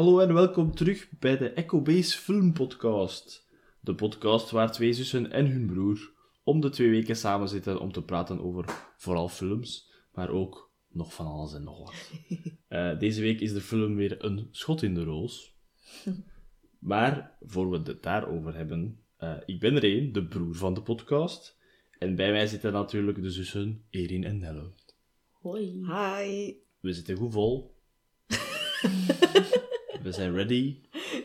Hallo en welkom terug bij de Echo Base Film Podcast. De podcast waar twee zussen en hun broer om de twee weken samen zitten om te praten over vooral films, maar ook nog van alles en nog wat. Eh, deze week is de film weer een schot in de roos. Maar voor we het daarover hebben, eh, ik ben er één, de broer van de podcast. En bij mij zitten natuurlijk de zussen Erin en Nelle. Hoi. Hi. We zitten goed vol. we zijn ready.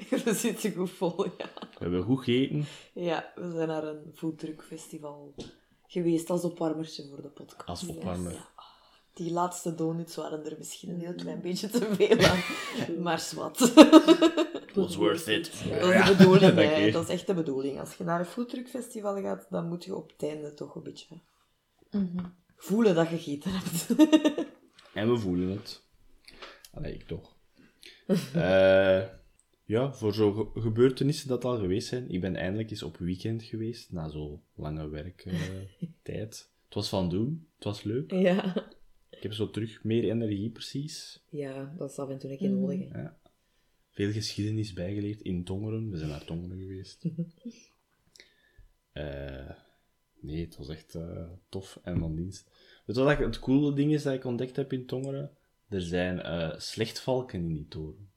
We zitten goed vol, ja. We hebben goed gegeten. Ja, we zijn naar een foodtruckfestival geweest als opwarmertje voor de podcast. Als opwarmer. Ja. Die laatste donuts waren er misschien een heel klein beetje te veel aan. Maar zwart. Was worth it. Dat is de bedoeling, Dank hè. je. Dat is echt de bedoeling. Als je naar een foodtruckfestival gaat, dan moet je op het einde toch een beetje voelen dat je gegeten hebt. En we voelen het. Allee, ik toch. Eh, ja, voor zo'n ge- gebeurtenissen dat al geweest zijn. Ik ben eindelijk eens op weekend geweest, na zo'n lange werktijd. het was van doen, het was leuk. ja. Ik heb zo terug meer energie, precies. Ja, dat is af en toe een keer nodig. hè. Veel geschiedenis bijgeleerd in Tongeren. We zijn naar Tongeren geweest. Eh, nee, het was echt eh, tof en van dienst. Weet je wat ik- het coole ding is dat ik ontdekt heb in Tongeren? Er zijn eh slechtvalken in die toren.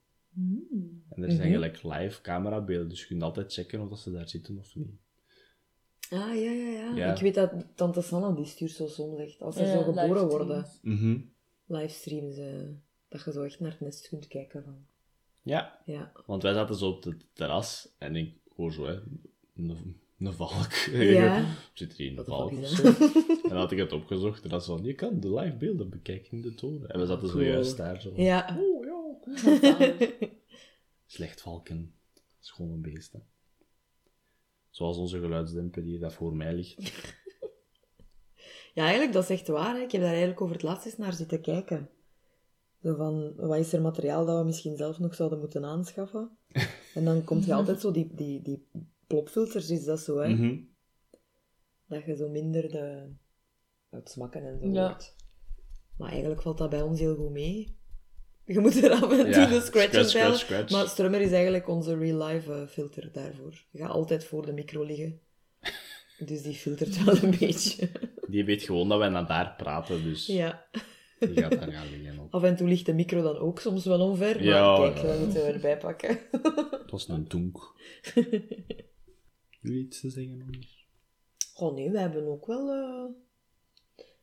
En er zijn gelijk live camerabeelden, dus je kunt altijd checken of dat ze daar zitten of niet. Ah, ja, ja, ja, Ja. Ik weet dat tante Sanna, die stuurt zo soms echt, als ze Ja, zo geboren worden, Mhm. livestreams, eh, dat je zo echt naar het nest kunt kijken van. Ja, Ja. want wij zaten zo op het terras en ik hoor zo, hè, een, valk. Ja. Zit er hier een de valk of zo? En dan had ik het opgezocht en dat zo, je kan de live beelden bekijken in de toren. En we zaten Cool. zojuist daar zo. Ja. Oh ja, Slechtvalken. Schone beesten. Zoals onze geluidsdemper die dat voor mij ligt. ja, eigenlijk, dat is echt waar. Hè. Ik heb daar eigenlijk over het laatst eens naar zitten kijken. Zo van, wat is er materiaal dat we misschien zelf nog zouden moeten aanschaffen? En dan komt je altijd zo, die, die, die plopfilters is dat zo, hè. Mhm. Dat je zo minder de, het smakken en zo Ja. hoort. Maar eigenlijk valt dat bij ons heel goed mee. Je moet er af en toe Ja, de scratchen scratch, tellen. scratch, scratch. Maar Strummer is eigenlijk onze real-life eh, filter daarvoor. Je gaat altijd voor de micro liggen. Dus die filtert wel een beetje. Die weet gewoon dat wij naar daar praten, dus Ja. die gaat daar gaan liggen. Op. Af en toe ligt de micro dan ook soms wel omver. Maar Ja, kijk, ja. dat moeten we erbij pakken. Het was een toenk. Jullie iets te zeggen anders? Oh nee, we hebben ook wel... eh,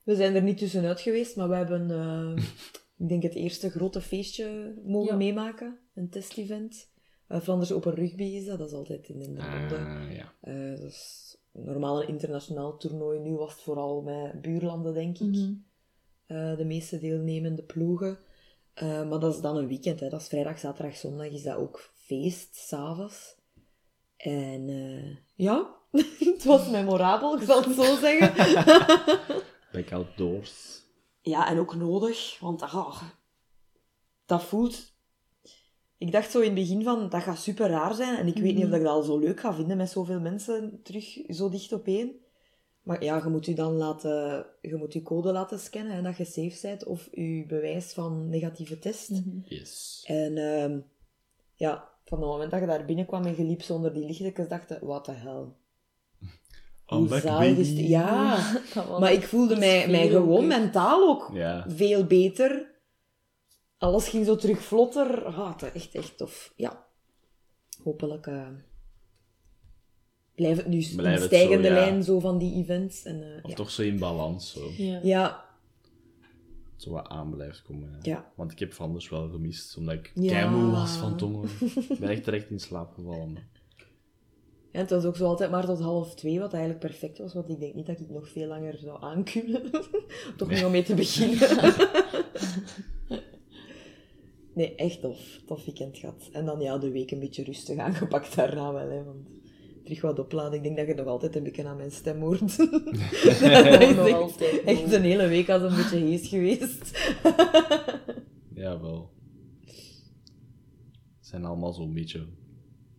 We zijn er niet tussenuit geweest, maar we hebben... eh, ik denk het eerste grote feestje mogen Ja. meemaken. Een testevent. Uh, Flanders Open Rugby is dat. Dat is altijd in de Ah, ja. Eh, dat is normaal een internationaal toernooi. Nu was het vooral met buurlanden, denk ik. Mhm. Eh, de meeste deelnemende ploegen. Eh, maar dat is dan een weekend. Hè. Dat is vrijdag, zaterdag, zondag. Is dat ook feest, s'avonds. En eh, ja, het was memorabel, ik zal het zo zeggen. Back outdoors. Ja, en ook nodig, want ah, dat voelt... Ik dacht zo in het begin van, dat gaat super raar zijn. En ik weet niet of ik dat al zo leuk ga vinden met zoveel mensen terug zo dicht op één. Maar ja, je moet je dan laten... Je moet je code laten scannen, hè, dat je safe bent. Of je bewijs van negatieve test. Yes. En ehm, ja, van het moment dat je daar binnenkwam en je liep zonder die lichtjes, dacht je, what the hell. I'm Hoe zalig is het? Ja, maar ik voelde mij, mij gewoon mentaal ook Ja. veel beter. Alles ging zo terug vlotter. Ah, echt, echt tof. Ja. Hopelijk eh blijft het nu een het stijgende zo, ja. lijn zo van die events. En, eh, Of ja. toch zo in balans, zo. Ja. ja, Zo wat aan blijft komen. Ja. Want ik heb Vanders wel gemist, omdat ik Ja. keimoe was van tongen. Ik ben echt direct in slaap gevallen. En het was ook zo altijd maar tot half twee, wat eigenlijk perfect was. Want ik denk niet dat ik nog veel langer zou aankunnen. Toch nog om mee te beginnen. nee, echt tof. Tof weekend gehad. En dan ja, de week een beetje rustig aangepakt daarna wel. Hè, want terug wat opladen. Ik denk dat je nog altijd een beetje aan mijn stem hoort. dat is nog echt, altijd echt een hele week als een beetje hees geweest. Jawel. Het zijn allemaal zo'n beetje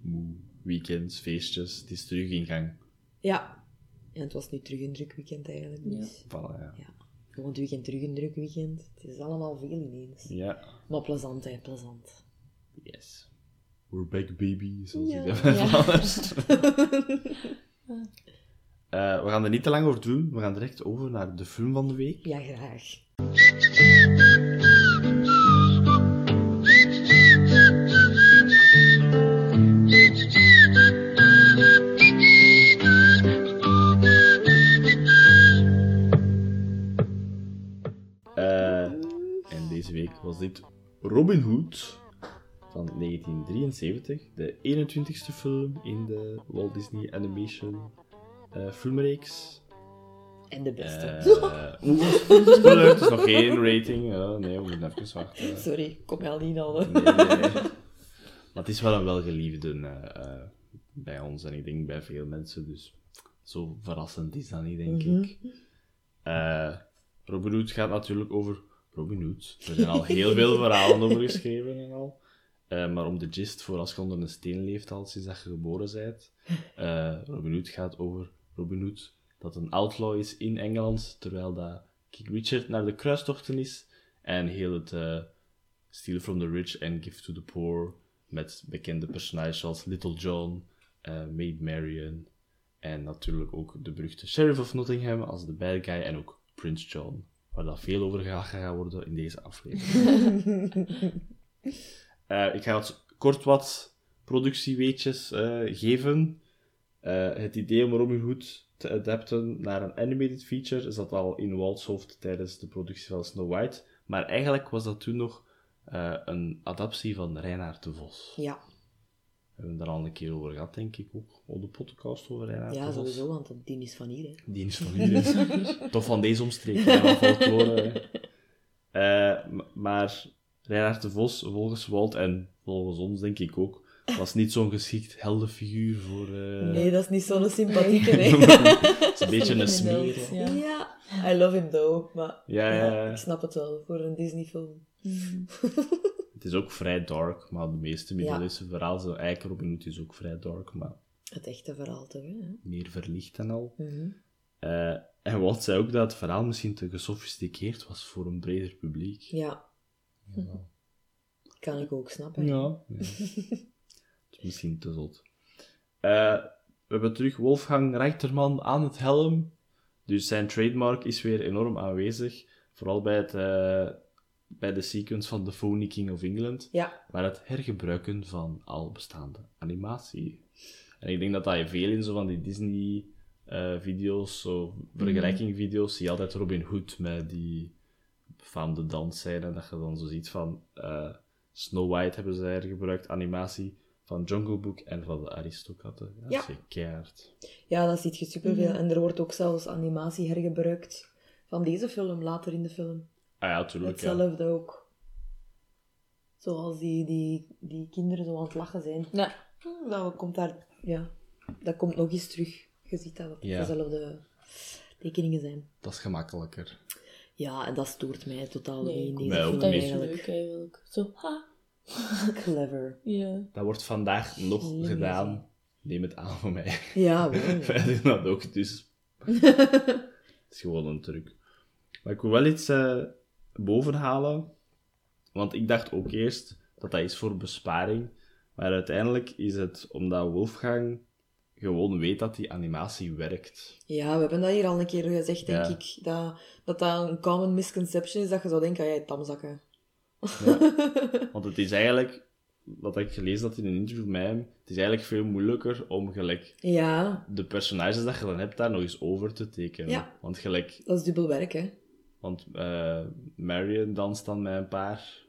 moe. Weekends, feestjes. Het is terug in gang. Ja. En het was nu terug een druk weekend eigenlijk. Dus. Voilà, ja. Ja. Gewoon het weekend terug een druk weekend. Het is allemaal veel ineens. Ja. Maar plezant, hè, plezant. Yes. We're back, baby, zoals Ja. ik dat in Ja. Vlaanders. Eh, we gaan er niet te lang over doen. We gaan direct over naar de film van de week. Ja, graag. Eh, en deze week was dit Robin Hood van 1973, de 21ste film in de Walt Disney Animation eh, filmreeks. En de beste. Eh, Oeh, spoiler, het is nog geen rating. Nee, we moeten even wachten. Sorry, kom al niet al. Nee, nee. Maar het is wel een welgeliefde eh, eh, bij ons en ik denk bij veel mensen, dus zo verrassend is dat niet, denk ik. Eh, Robin Hood gaat natuurlijk over Robin Hood. Er zijn al heel veel verhalen over geschreven en al. Eh, maar om de gist voor als je onder een steen leeft al sinds dat je geboren bent. eh, Robin Hood gaat over Robin Hood, dat een outlaw is in Engeland, terwijl dat King Richard naar de kruistochten is. En heel het eh Steal from the Rich and Give to the Poor, met bekende personages zoals Little John, Maid Marian, en natuurlijk ook de beruchte Sheriff of Nottingham als de bad guy, en ook Prince John, waar dat veel over gaat gaan worden in deze aflevering. Eh, ik ga kort wat productieweetjes eh, geven. Eh, het idee om Robin Hood te adapten naar een animated feature zat al in Walt's hoofd tijdens de productie van Snow White. Maar eigenlijk was dat toen nog een adaptie van Reinaard de Vos. Ja, We hebben het daar al een keer over gehad, denk ik, ook op de podcast over Reinaard ja de Vos. sowieso, want dat die is van hier. Hè. Die is van hier. Toch van deze folklore. hè. Eh, m- maar Reinhard de Vos, volgens Walt en volgens ons denk ik ook, was niet zo'n geschikt heldenfiguur voor... eh, Nee, dat is niet zo'n sympathieke, nee. Het is een beetje een smeer. Ja. ja, I love him though, maar Ja, ja, ja. ik snap het wel, voor een Disney-film. Het is ook vrij dark, maar de meeste Ja. middeleeuwse verhalen, zo eigenlijk Robin Hood is ook vrij dark, maar Het echte verhaal toch, hè? meer verlicht en al. Mhm. Eh, en Walt zei ook dat het verhaal misschien te gesofisticeerd was voor een breder publiek. Ja, Ja. kan ik ook snappen. Ja. Het is misschien te zot. Eh, we hebben terug Wolfgang Reichterman aan het helm. Dus zijn trademark is weer enorm aanwezig. Vooral bij, het, eh, bij de sequence van The Phony King of England. Ja, Maar het hergebruiken van al bestaande animatie. En ik denk dat dat je veel in zo van die Disney-video's, zo vergelijkingvideo's, zie je altijd Robin Hood met die befaamde dansscène. Dat je dan zo ziet van eh, Snow White hebben ze hergebruikt, animatie van Jungle Book en van de Aristokatten. Ja, Ja. Dat is keihard. ja dat ziet je superveel. En er wordt ook zelfs animatie hergebruikt van deze film, later in de film. Ah ja, tuurlijk. Ja. Hetzelfde ook. Zoals die, die, die kinderen zo aan het lachen zijn. Ja. Dat komt daar, ja, dat komt nog eens terug. Je ziet dat het Ja. dezelfde tekeningen zijn. Dat is gemakkelijker. Ja, en dat stoort mij totaal Nee, niet film Dat niet. is eigenlijk. leuk eigenlijk. Zo, ha. Clever. Ja. Dat wordt vandaag nog gedaan. Neem het aan van mij. Ja, wel. Wij doen dat ook, dus... Het is gewoon een truc. Maar ik wil wel iets eh bovenhalen. Want ik dacht ook eerst dat dat is voor besparing. Maar uiteindelijk is het omdat Wolfgang gewoon weet dat die animatie werkt. Ja, we hebben dat hier al een keer gezegd, denk Ja. ik. Dat, dat dat een common misconception is, dat je zou denken, ah, jij tamzakken. Want het is eigenlijk, wat ik gelezen had in een interview met hem, het is eigenlijk veel moeilijker om gelijk Ja, de personages dat je dan hebt daar nog eens over te tekenen. Ja. Want gelijk dat is dubbel werk, hè. Want eh Marion danst dan met een paar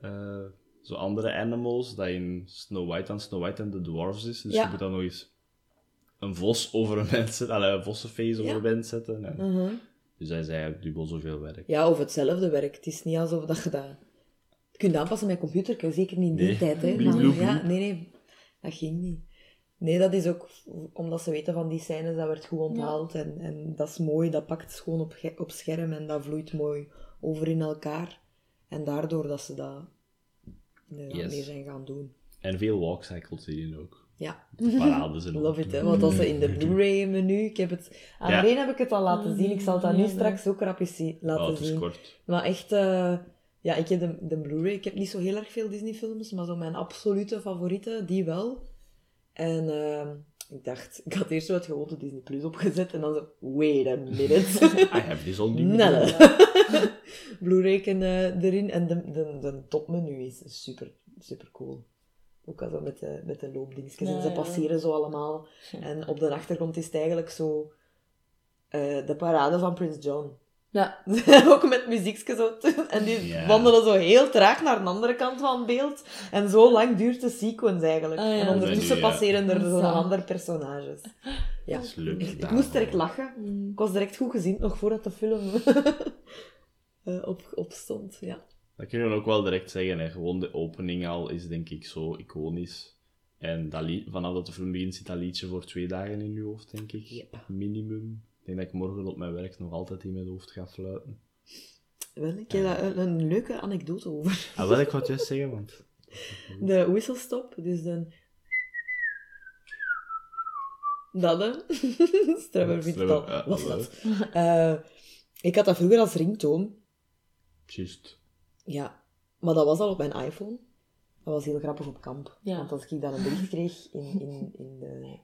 eh, zo andere animals, dat in Snow White dan Snow White en de dwarves is. Dus Ja. je moet dan nog eens een vos over een mens zetten, allee, een vossenface over Ja. een mens zetten. En- Mhm. Dus dat is eigenlijk dubbel zoveel werk. Ja, of hetzelfde werk. Het is niet alsof dat je dat kunt aanpassen met computer. Zeker niet in die Nee. tijd, hè. Bloep, ja, nee, nee. Dat ging niet. Nee, dat is ook omdat ze weten van die scènes, dat werd goed onthaald. En, en dat is mooi, dat pakt gewoon op, op scherm en dat vloeit mooi over in elkaar. En daardoor dat ze dat Yes. meer zijn gaan doen. En veel walkcycles hierin ook. Ja, De parades en love it, hè. Want als ze in de Blu-ray-menu... Ik heb het... Aan Ja. Heb ik het al laten zien. Ik zal Ja, nu ja. straks ook rapjes zien- laten Oh, het is zien. kort. Maar echt, eh, Ja, ik heb de, de Blu-ray. Ik heb niet zo heel erg veel Disney-films, maar zo mijn absolute favorieten, die wel. En ehm, ik dacht, ik had eerst zo het gewone Disney Plus opgezet en dan zo, wait a minute. I have this on. Blu-ray eh, erin en de, de, de topmenu is super, super cool. Ook al zo met de, met de loopdingetjes. en ze ja. passeren zo allemaal. En op de achtergrond is het eigenlijk zo eh, de parade van Prince John. Ja. ook met muziekje zo. En die Ja. wandelen zo heel traag naar de andere kant van het beeld. En zo lang duurt de sequence eigenlijk. Ah, ja. En ondertussen Ja. passeren er zo'n andere personages. Ja. Dat is leuk Ik, ik moest direct lachen. Mm. Ik was direct goed gezien, nog voordat de film eh, op, op stond. Ja. Dat kun je ook wel direct zeggen. Hè. Gewoon de opening al is denk ik zo iconisch. En dat lied, vanaf dat de film begint zit dat liedje voor twee dagen in je hoofd, denk ik. Yep. Minimum. Ik denk dat ik morgen op mijn werk nog altijd in mijn hoofd ga fluiten. Wel, ik heb daar een, een leuke anekdote over. Ah, wel, ik wou het juist zeggen, want... De whistlestop, dus de... Dat, hè. Strabber vindt het al. Wel. dat? Eh, ik had dat vroeger als ringtoon. Juist. Ja, maar dat was al op mijn iPhone. Dat was heel grappig op kamp. Ja. Want als ik dan een bericht kreeg in, in, in de...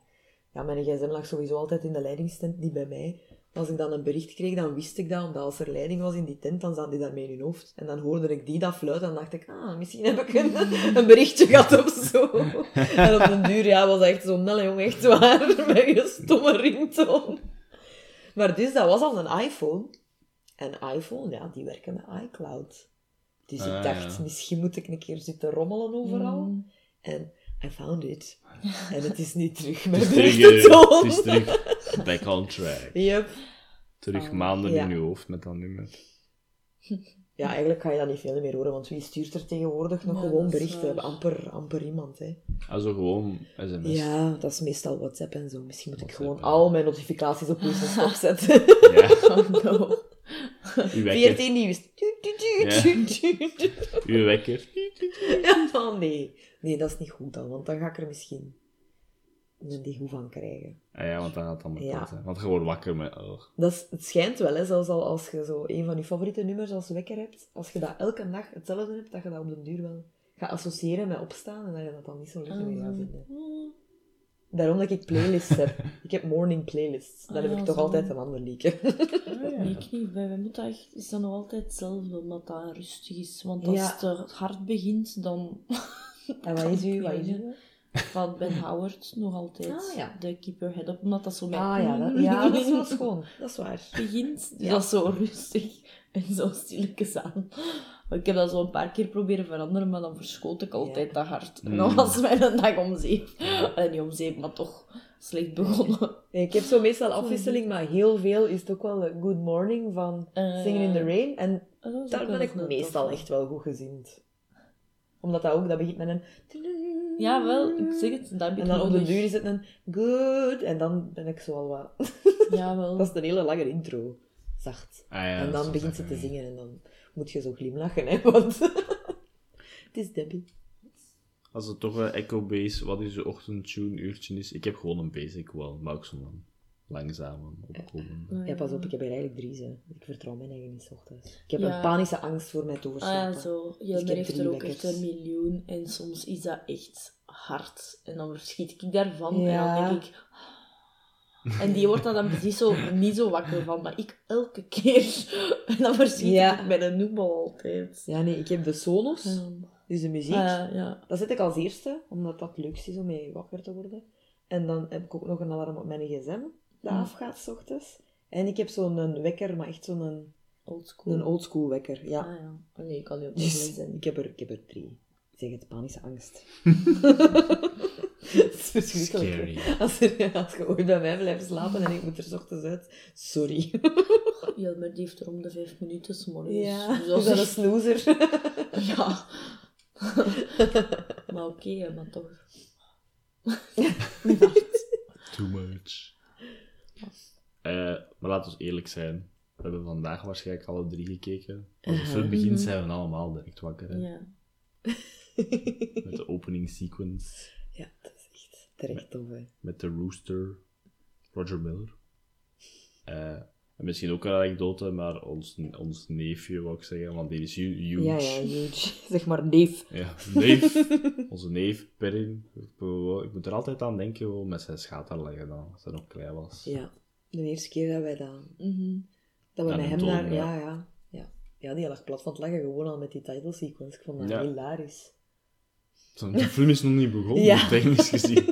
Ja, mijn gsm lag sowieso altijd in de leidingstent, niet bij mij. Als ik dan een bericht kreeg, dan wist ik dat, omdat als er leiding was in die tent, dan zat die daarmee in hun hoofd. En dan hoorde ik die dat fluiten, en dan dacht ik, ah, misschien heb ik een, een berichtje gehad of zo. En op den duur, ja, was dat echt zo, nelle jong, echt waar, met je stomme ringtoon. Maar dus, dat was al een iPhone. En iPhone, ja, die werken met iCloud. Dus ik Ah, dacht, ja. misschien moet ik een keer zitten rommelen overal. Mm. En I found it. En het is nu terug Het met is terug, berichtentoon. eh, het is terug back on track. Yep. Terug Ah, maanden ja. in je hoofd met dat nummer. Ja, eigenlijk ga je dat niet veel meer horen, want wie stuurt er tegenwoordig nog Ja, gewoon berichten? waar. Amper, amper iemand, hè. Also gewoon sms. Ja, dat is meestal WhatsApp en zo. Misschien moet ik gewoon ja. al mijn notificaties op stop zetten. Ja, Oh no. Uw wekker. 14 nieuws. Uw wekker. Ja, nee. Nee, dat is niet goed dan, want dan ga ik er misschien een die goed van krijgen. Ah ja, want dat gaat dan met Ja. hè. Want je wordt wakker met... Oh. Dat is, het schijnt wel, hè, zelfs al als je zo een van je favoriete nummers als wekker hebt, als je dat elke dag hetzelfde hebt, dat je dat op den duur wel gaat associëren met opstaan en dat je dat dan niet zo leuk meer gaat vinden. Daarom dat ik playlists heb. Ik heb morning playlists. Dan Ah, heb ik toch zo. altijd een ander liedje. Nee, ik niet. Bij mij moet dat echt, is dat nog altijd hetzelfde, omdat dat rustig is. Want als Ja. het te hard begint, dan... En wat is u? Wat is u? Van Ben Howard nog altijd. Ah, ja. De Keep Your Head Up, omdat dat zo met... Ah ja, dat, ja, dat is wel schoon. Dat is waar. begint. Dus Ja. dat is zo rustig en zo stilletjes aan. Maar Ik heb dat zo een paar keer proberen veranderen, maar dan verschoot ik altijd Ja. te hard. En Mm. dan was mijn dag om zeep. Niet om zeep, maar toch slecht begonnen. Nee, Ik heb zo meestal afwisseling, maar heel veel is het ook wel eh, Good Morning van Eh, Singing in the Rain. En dat ook daar ben ik meestal echt wel goed gezind. Omdat dat ook, dat begint met een... Ja, wel, ik zeg het, dat heb ik En dan op de duur is het een good. En dan ben ik zo al wat... Ja, wel. Dat is een hele lange intro. Zacht. Ah ja, en dat dan begint ze te zingen en dan moet je zo glimlachen, hè. Want het is Debbie. Als het toch een Echo Base, wat is je ochtendtune uurtje is, ik heb gewoon een basic wel, maar ook zo'n langzame opkomen. Ja, pas op, ik heb er eigenlijk drie, hè. Ik vertrouw mijn eigen niet 's ochtends. Ik heb Ja. een panische angst voor mij te Ah ja, zo. Dus ik Jelmer heb heeft drie er ook echt een miljoen. En soms is dat echt hard. En dan verschiet ik daarvan. Ja. En dan denk ik... En die wordt daar dan precies zo niet zo wakker van. Maar ik elke keer. En dan verschiet Ja. ik met een noemel altijd. Ja, nee, ik heb de Sonos, dus de muziek. Ah, ja. Dat zet ik als eerste, omdat dat het leukste is om mee wakker te worden. En dan heb ik ook nog een alarm op mijn gsm, dat Ja. afgaat s ochtends. En ik heb zo'n wekker, maar echt zo'n Oldschool. een oldschool wekker. Ja. Ah ja. Oh, nee, ik kan niet op Dus de zijn. ik heb, er, ik heb er drie. Ik zeg het, panische angst. Het is verschrikkelijk. Scary. Als, er, als je ooit bij mij blijft slapen en ik moet er 's ochtends uit, sorry. Jelmer die heeft er om de vijf minuten 's morgens. Ja, Dus dat is dat een snoezer? Ja. maar oké, maar toch. Too much. Eh, maar laten we eerlijk zijn. We hebben vandaag waarschijnlijk alle drie gekeken. Als de film begint, zijn we allemaal direct wakker. Hè? Ja. Met de opening sequence. Ja, terecht tof, hè. Met de rooster. Roger Miller. Eh, En misschien ook een anekdote, maar ons, ons neefje, wou ik zeggen, want die is hu- huge. Ja, ja, huge. Zeg maar neef. Ja, neef. Onze neef, Perrin. Ik, moet er altijd aan denken, gewoon met zijn schaterleggen dan, als hij nog klein was. Ja, de eerste keer dat wij dat... Mhm. Dat we met hem daar... ja. Ja, ja, ja. Ja, die lag plat van het lachen, gewoon al met die title sequence. Ik vond dat Ja. hilarisch. De film is nog niet begonnen, Ja. technisch gezien.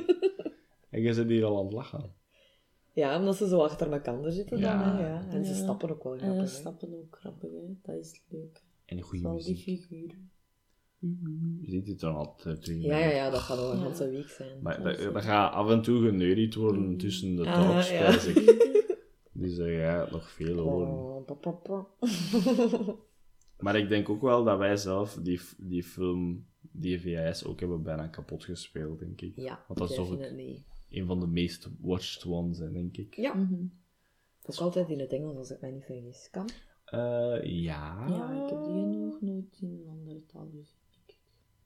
En je zit hier al aan het lachen. Ja, omdat ze zo achter elkaar zitten Ja. dan, hè, ja. En ze Ja. stappen ook wel En grappig, hè. stappen ook grappig, hè. Dat is leuk. En goede Al die muziek. figuren. Je ziet het dan altijd terug. Ja, ja, ja, dat gaat wel een Ja. hele week zijn. Maar dat, dat gaat af en toe geneuried worden tussen de Ah, talks, ja. spijs ik. Dus daar ga je nog veel horen. Oh, pa, pa, pa. Maar ik denk ook wel dat wij zelf die, die film, die VHS, ook hebben bijna kapot gespeeld, denk ik. Ja, Want dat is toch het- definitely. Een van de meest watched ones, hè, denk ik. Ja, dat is altijd in het Engels, als ik mij niet vergis. Kan? Eh, ja. Ja, ik heb die nog nooit in een andere taal gezien.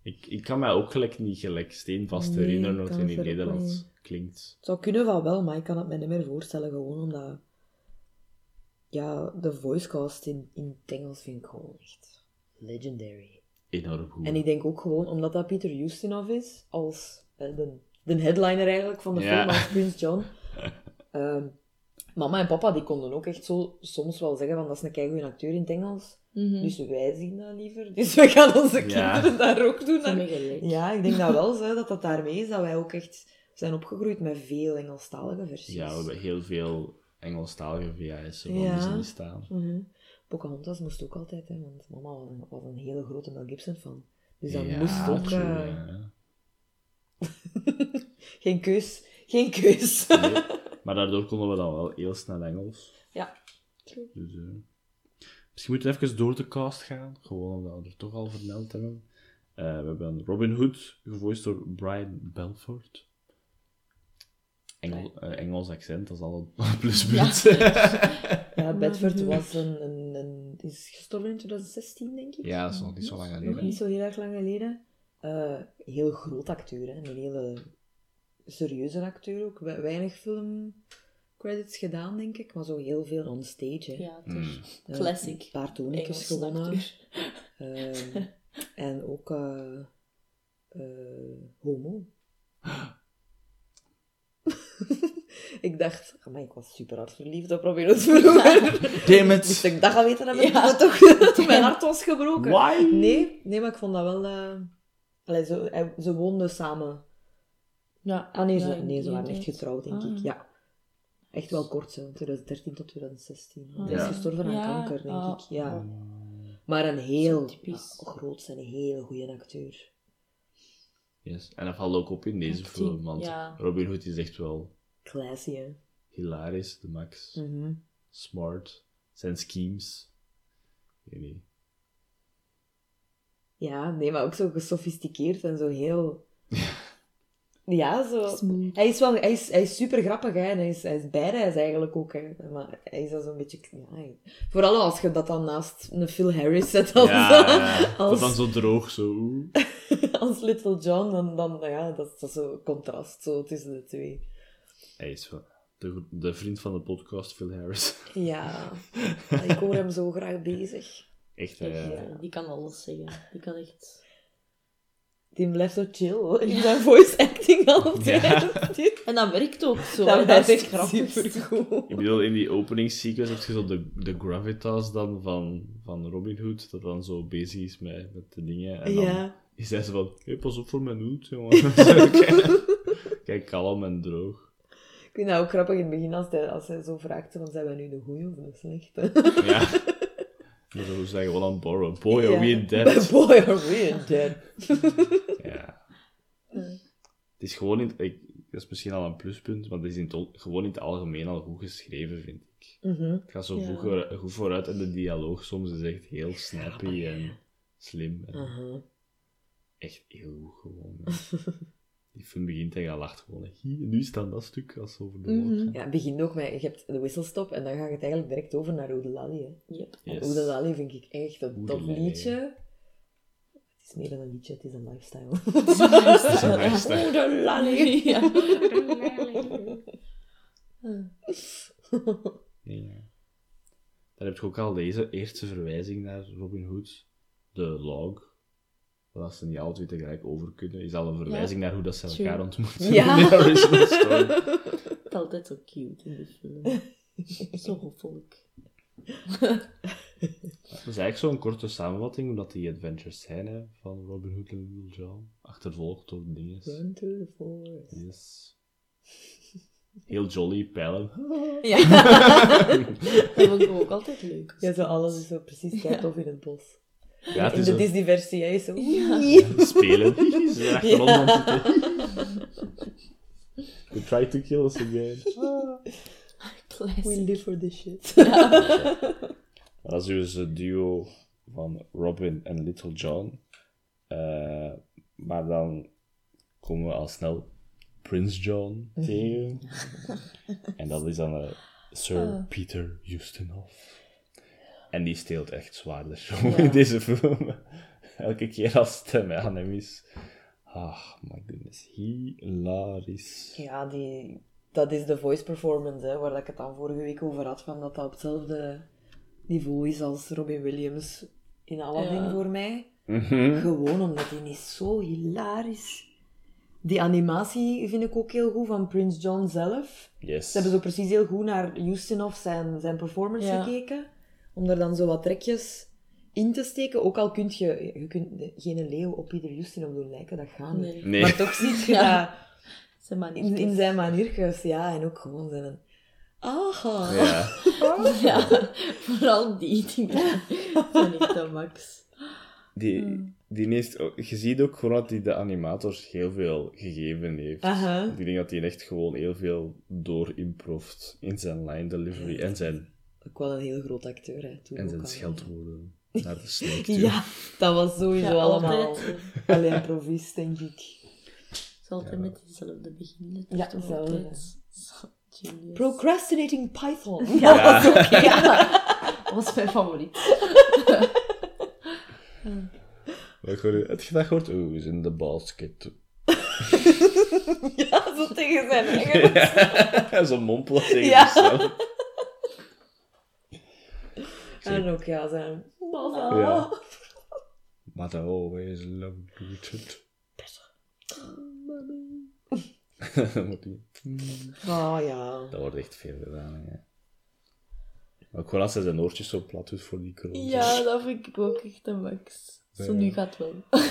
Ik, ik kan mij ook gelijk niet gelijk steenvast Nee, herinneren het in het er Nederlands niet. klinkt. Het zou kunnen van wel, maar ik kan het me niet meer voorstellen, gewoon omdat... Ja, de voicecast in, in het Engels vind ik gewoon echt legendary. Enorm goed. En ik denk ook gewoon, omdat dat Peter Ustinov is, als eh, de, de headliner eigenlijk van de Ja. film, als Prince John. Ehm, mama en papa die konden ook echt zo soms wel zeggen van dat is een keigoede acteur in het Engels. Mhm. Dus wij zien dat liever. Dus we gaan onze Ja. kinderen daar ook doen. Ja, ik denk dat wel zo, dat dat daarmee is, dat wij ook echt zijn opgegroeid met veel Engelstalige versies. Ja, we hebben heel veel Engelstalige VHS'en van Ja. Disney staan. Mhm. Pocahontas moest ook altijd, hè, want mama was een, was een hele grote Mel Gibson fan. Dus dat Ja, moest ook... true, eh, ja. Geen keus. Geen keus. Nee, maar daardoor konden we dan wel heel snel Engels. ja. Dus, eh, misschien moeten we even door de cast gaan, gewoon omdat we er toch al vermeld hebben. Eh, we hebben Robin Hood, gevoiced door Brian Belfort. Engel, eh, Engels accent, dat is al een pluspunt. Ja, Bedford was een, een, een, is gestorven in 2016, denk ik. Ja, dat is nog niet zo lang Nog geleden. niet zo heel erg lang geleden. Eh, heel groot acteur, hè. een hele serieuze acteur ook. We- Weinig filmcredits gedaan, denk ik, maar zo heel veel on stage. Hè. Ja, het Mm. is classic. Een paar Engelse gewonnen. Ehm, en ook eh, eh, homo. ik dacht, maar ik was super hard verliefd op Robin Hood vroeger. Damn Moest it! ik dat gaan weten hebben, Ja. dat toch mijn hart was gebroken. Why? Nee, nee, maar ik vond dat wel... eh allee, zo, hij- ze woonden samen. Ja, Ah nee, ja, ze, nee, ze waren echt getrouwd, denk Ah. ik. Ja. Echt wel kort, zo. 2013 tot 2016. Want Ja. Hij is gestorven aan Ja, kanker, denk ah, ik. Ja. ah. Maar een heel groot en een heel goede acteur. Yes. En dat valt ook op in deze film, want ja. Robin Hood is echt wel Classy, hè? hilarisch, de max. Mhm. Smart. Zijn schemes. Ik weet niet. Ja, nee, maar ook zo gesofisticeerd en zo heel... Ja, zo... Smooth. Hij is, wel, hij, is, hij is super grappig, hè. En hij is, hij is bijreis eigenlijk ook, hè. Maar hij is al zo'n beetje... Ja, hij- vooral als je dat dan naast een Phil Harris zet als, Ja, ja. dat als, dan zo droog, zo. als Little John, dan, dan ja, dat, is- dat is zo'n contrast zo tussen de twee. Hij is wel de, de vriend van de podcast, Phil Harris. Ja, ik hoor hem zo graag bezig. Echt, eh, Ja, die kan alles zeggen. Die kan echt... Die blijft zo chill in zijn voice acting altijd. En dat werkt ook zo. Dat is echt grappig. supergoed. Ik bedoel, in die openingssequence heb je zo de, de gravitas dan van, van Robin Hood, dat dan zo bezig is met, met de dingen. En dan Ja. is hij zo van, hey, pas op voor mijn hoed, jongen. Kijk- Kijk, kalm en droog. Ik vind dat ook grappig in het begin als hij, als hij zo vraagt: van, zijn wij nu de goeie of de slechte? Ja. Maar zo zeggen we dan borrow. Boy, are Ja. we in debt? Boy, are we in debt. Het is gewoon in, ik, dat is misschien al een pluspunt, maar het is in het, al- gewoon in het algemeen al goed geschreven, vind ik. Mhm. Het gaat zo Ja. goed, voor- goed vooruit en de dialoog soms is echt heel snappy en slim. En Aha. Echt heel goed gewoon. Die film begint en je lacht gewoon. Hier, nu staat dat stuk als over de Mhm. Ja, het begint ook met, je hebt de wisselstop en dan gaat het eigenlijk direct over naar Oedelali. Hè. Yep. En Yes. Oedelali vind ik echt een Oedelali. liedje. Het is meer dan een liedje, het is een lifestyle. Dat is een lifestyle. Ja. Dan heb je ook al deze eerste verwijzing naar Robin Hood. De log. Dat ze niet alle twee tegelijk over kunnen, is al een verwijzing naar hoe dat ze True. elkaar ontmoeten Ja. in de original story. Het is altijd zo cute in de film. zo hoffelijk. Dat is eigenlijk zo'n korte samenvatting, omdat die adventures zijn hè, van Robin Hood en Little John. Achtervolgd door dingen. Run the forest. Yes. Heel jolly, pijlen. Ja. dat vond ik ook altijd leuk. Ja, zo alles is zo precies kijk in het bos. Ja, het In is de zo Disney-versie, hè, is zo... spelen. Ze achterom. They try to kill us again. Classic. We live for this shit. Dat is dus het duo van Robin en Little John. Eh, maar dan komen we al snel Prince John tegen. en dat is dan eh, Sir Peter Ustinov. En die steelt echt zwaar de show in deze film. Elke keer als het hem aan hem is. Ah, my goodness. Hilarisch. Ja, die, dat is de voice performance, hè, waar ik het dan vorige week over had, van dat dat op hetzelfde niveau is als Robin Williams in Aladdin Ja. voor mij. Mhm. Gewoon omdat hij is zo hilarisch. Die animatie vind ik ook heel goed van Prince John zelf. Yes. Ze hebben zo precies heel goed naar Ustinov zijn, zijn performance Ja. gekeken. Om er dan zo wat trekjes in te steken. Ook al kun je, je kunt geen leeuw op ieder Ustinov doen lijken, dat gaat niet. Nee. Nee. Maar toch ziet je Ja. dat in, in zijn maniertjes, ja. En ook gewoon zijn... Aha. Ja. Ja, vooral die dingen zijn de max. Die, die heeft, ook- je ziet ook gewoon dat hij de animators heel veel gegeven heeft. Aha. Ik denk dat hij echt gewoon heel veel doorimproft in zijn line delivery en zijn, Ook wel een heel groot acteur, hè. Toen en zijn scheldwoorden naar de snake. Ja, dat was sowieso Ja, allemaal alleen improvis, denk ik. Het is altijd met dezelfde beginnen. Ja, altijd. Zo Genius. Procrastinating Python. Ja. Dat was mijn favoriet. Wat hoor je? Heb je dat gehoord? Oeh, is in de basket. ja, zo tegen zijn eigen. Zo'n mompel tegen Ja. zichzelf. En ook, ja, zijn... Mama. Ja. But I always loved Richard. Dat moet niet. Oh, ja. Dat wordt echt veel gedaan, hè. Ook gewoon als hij zijn oortjes zo plat doet voor die kroon. Ja, dat vind ik ook echt de max. Zo, nu gaat het wel.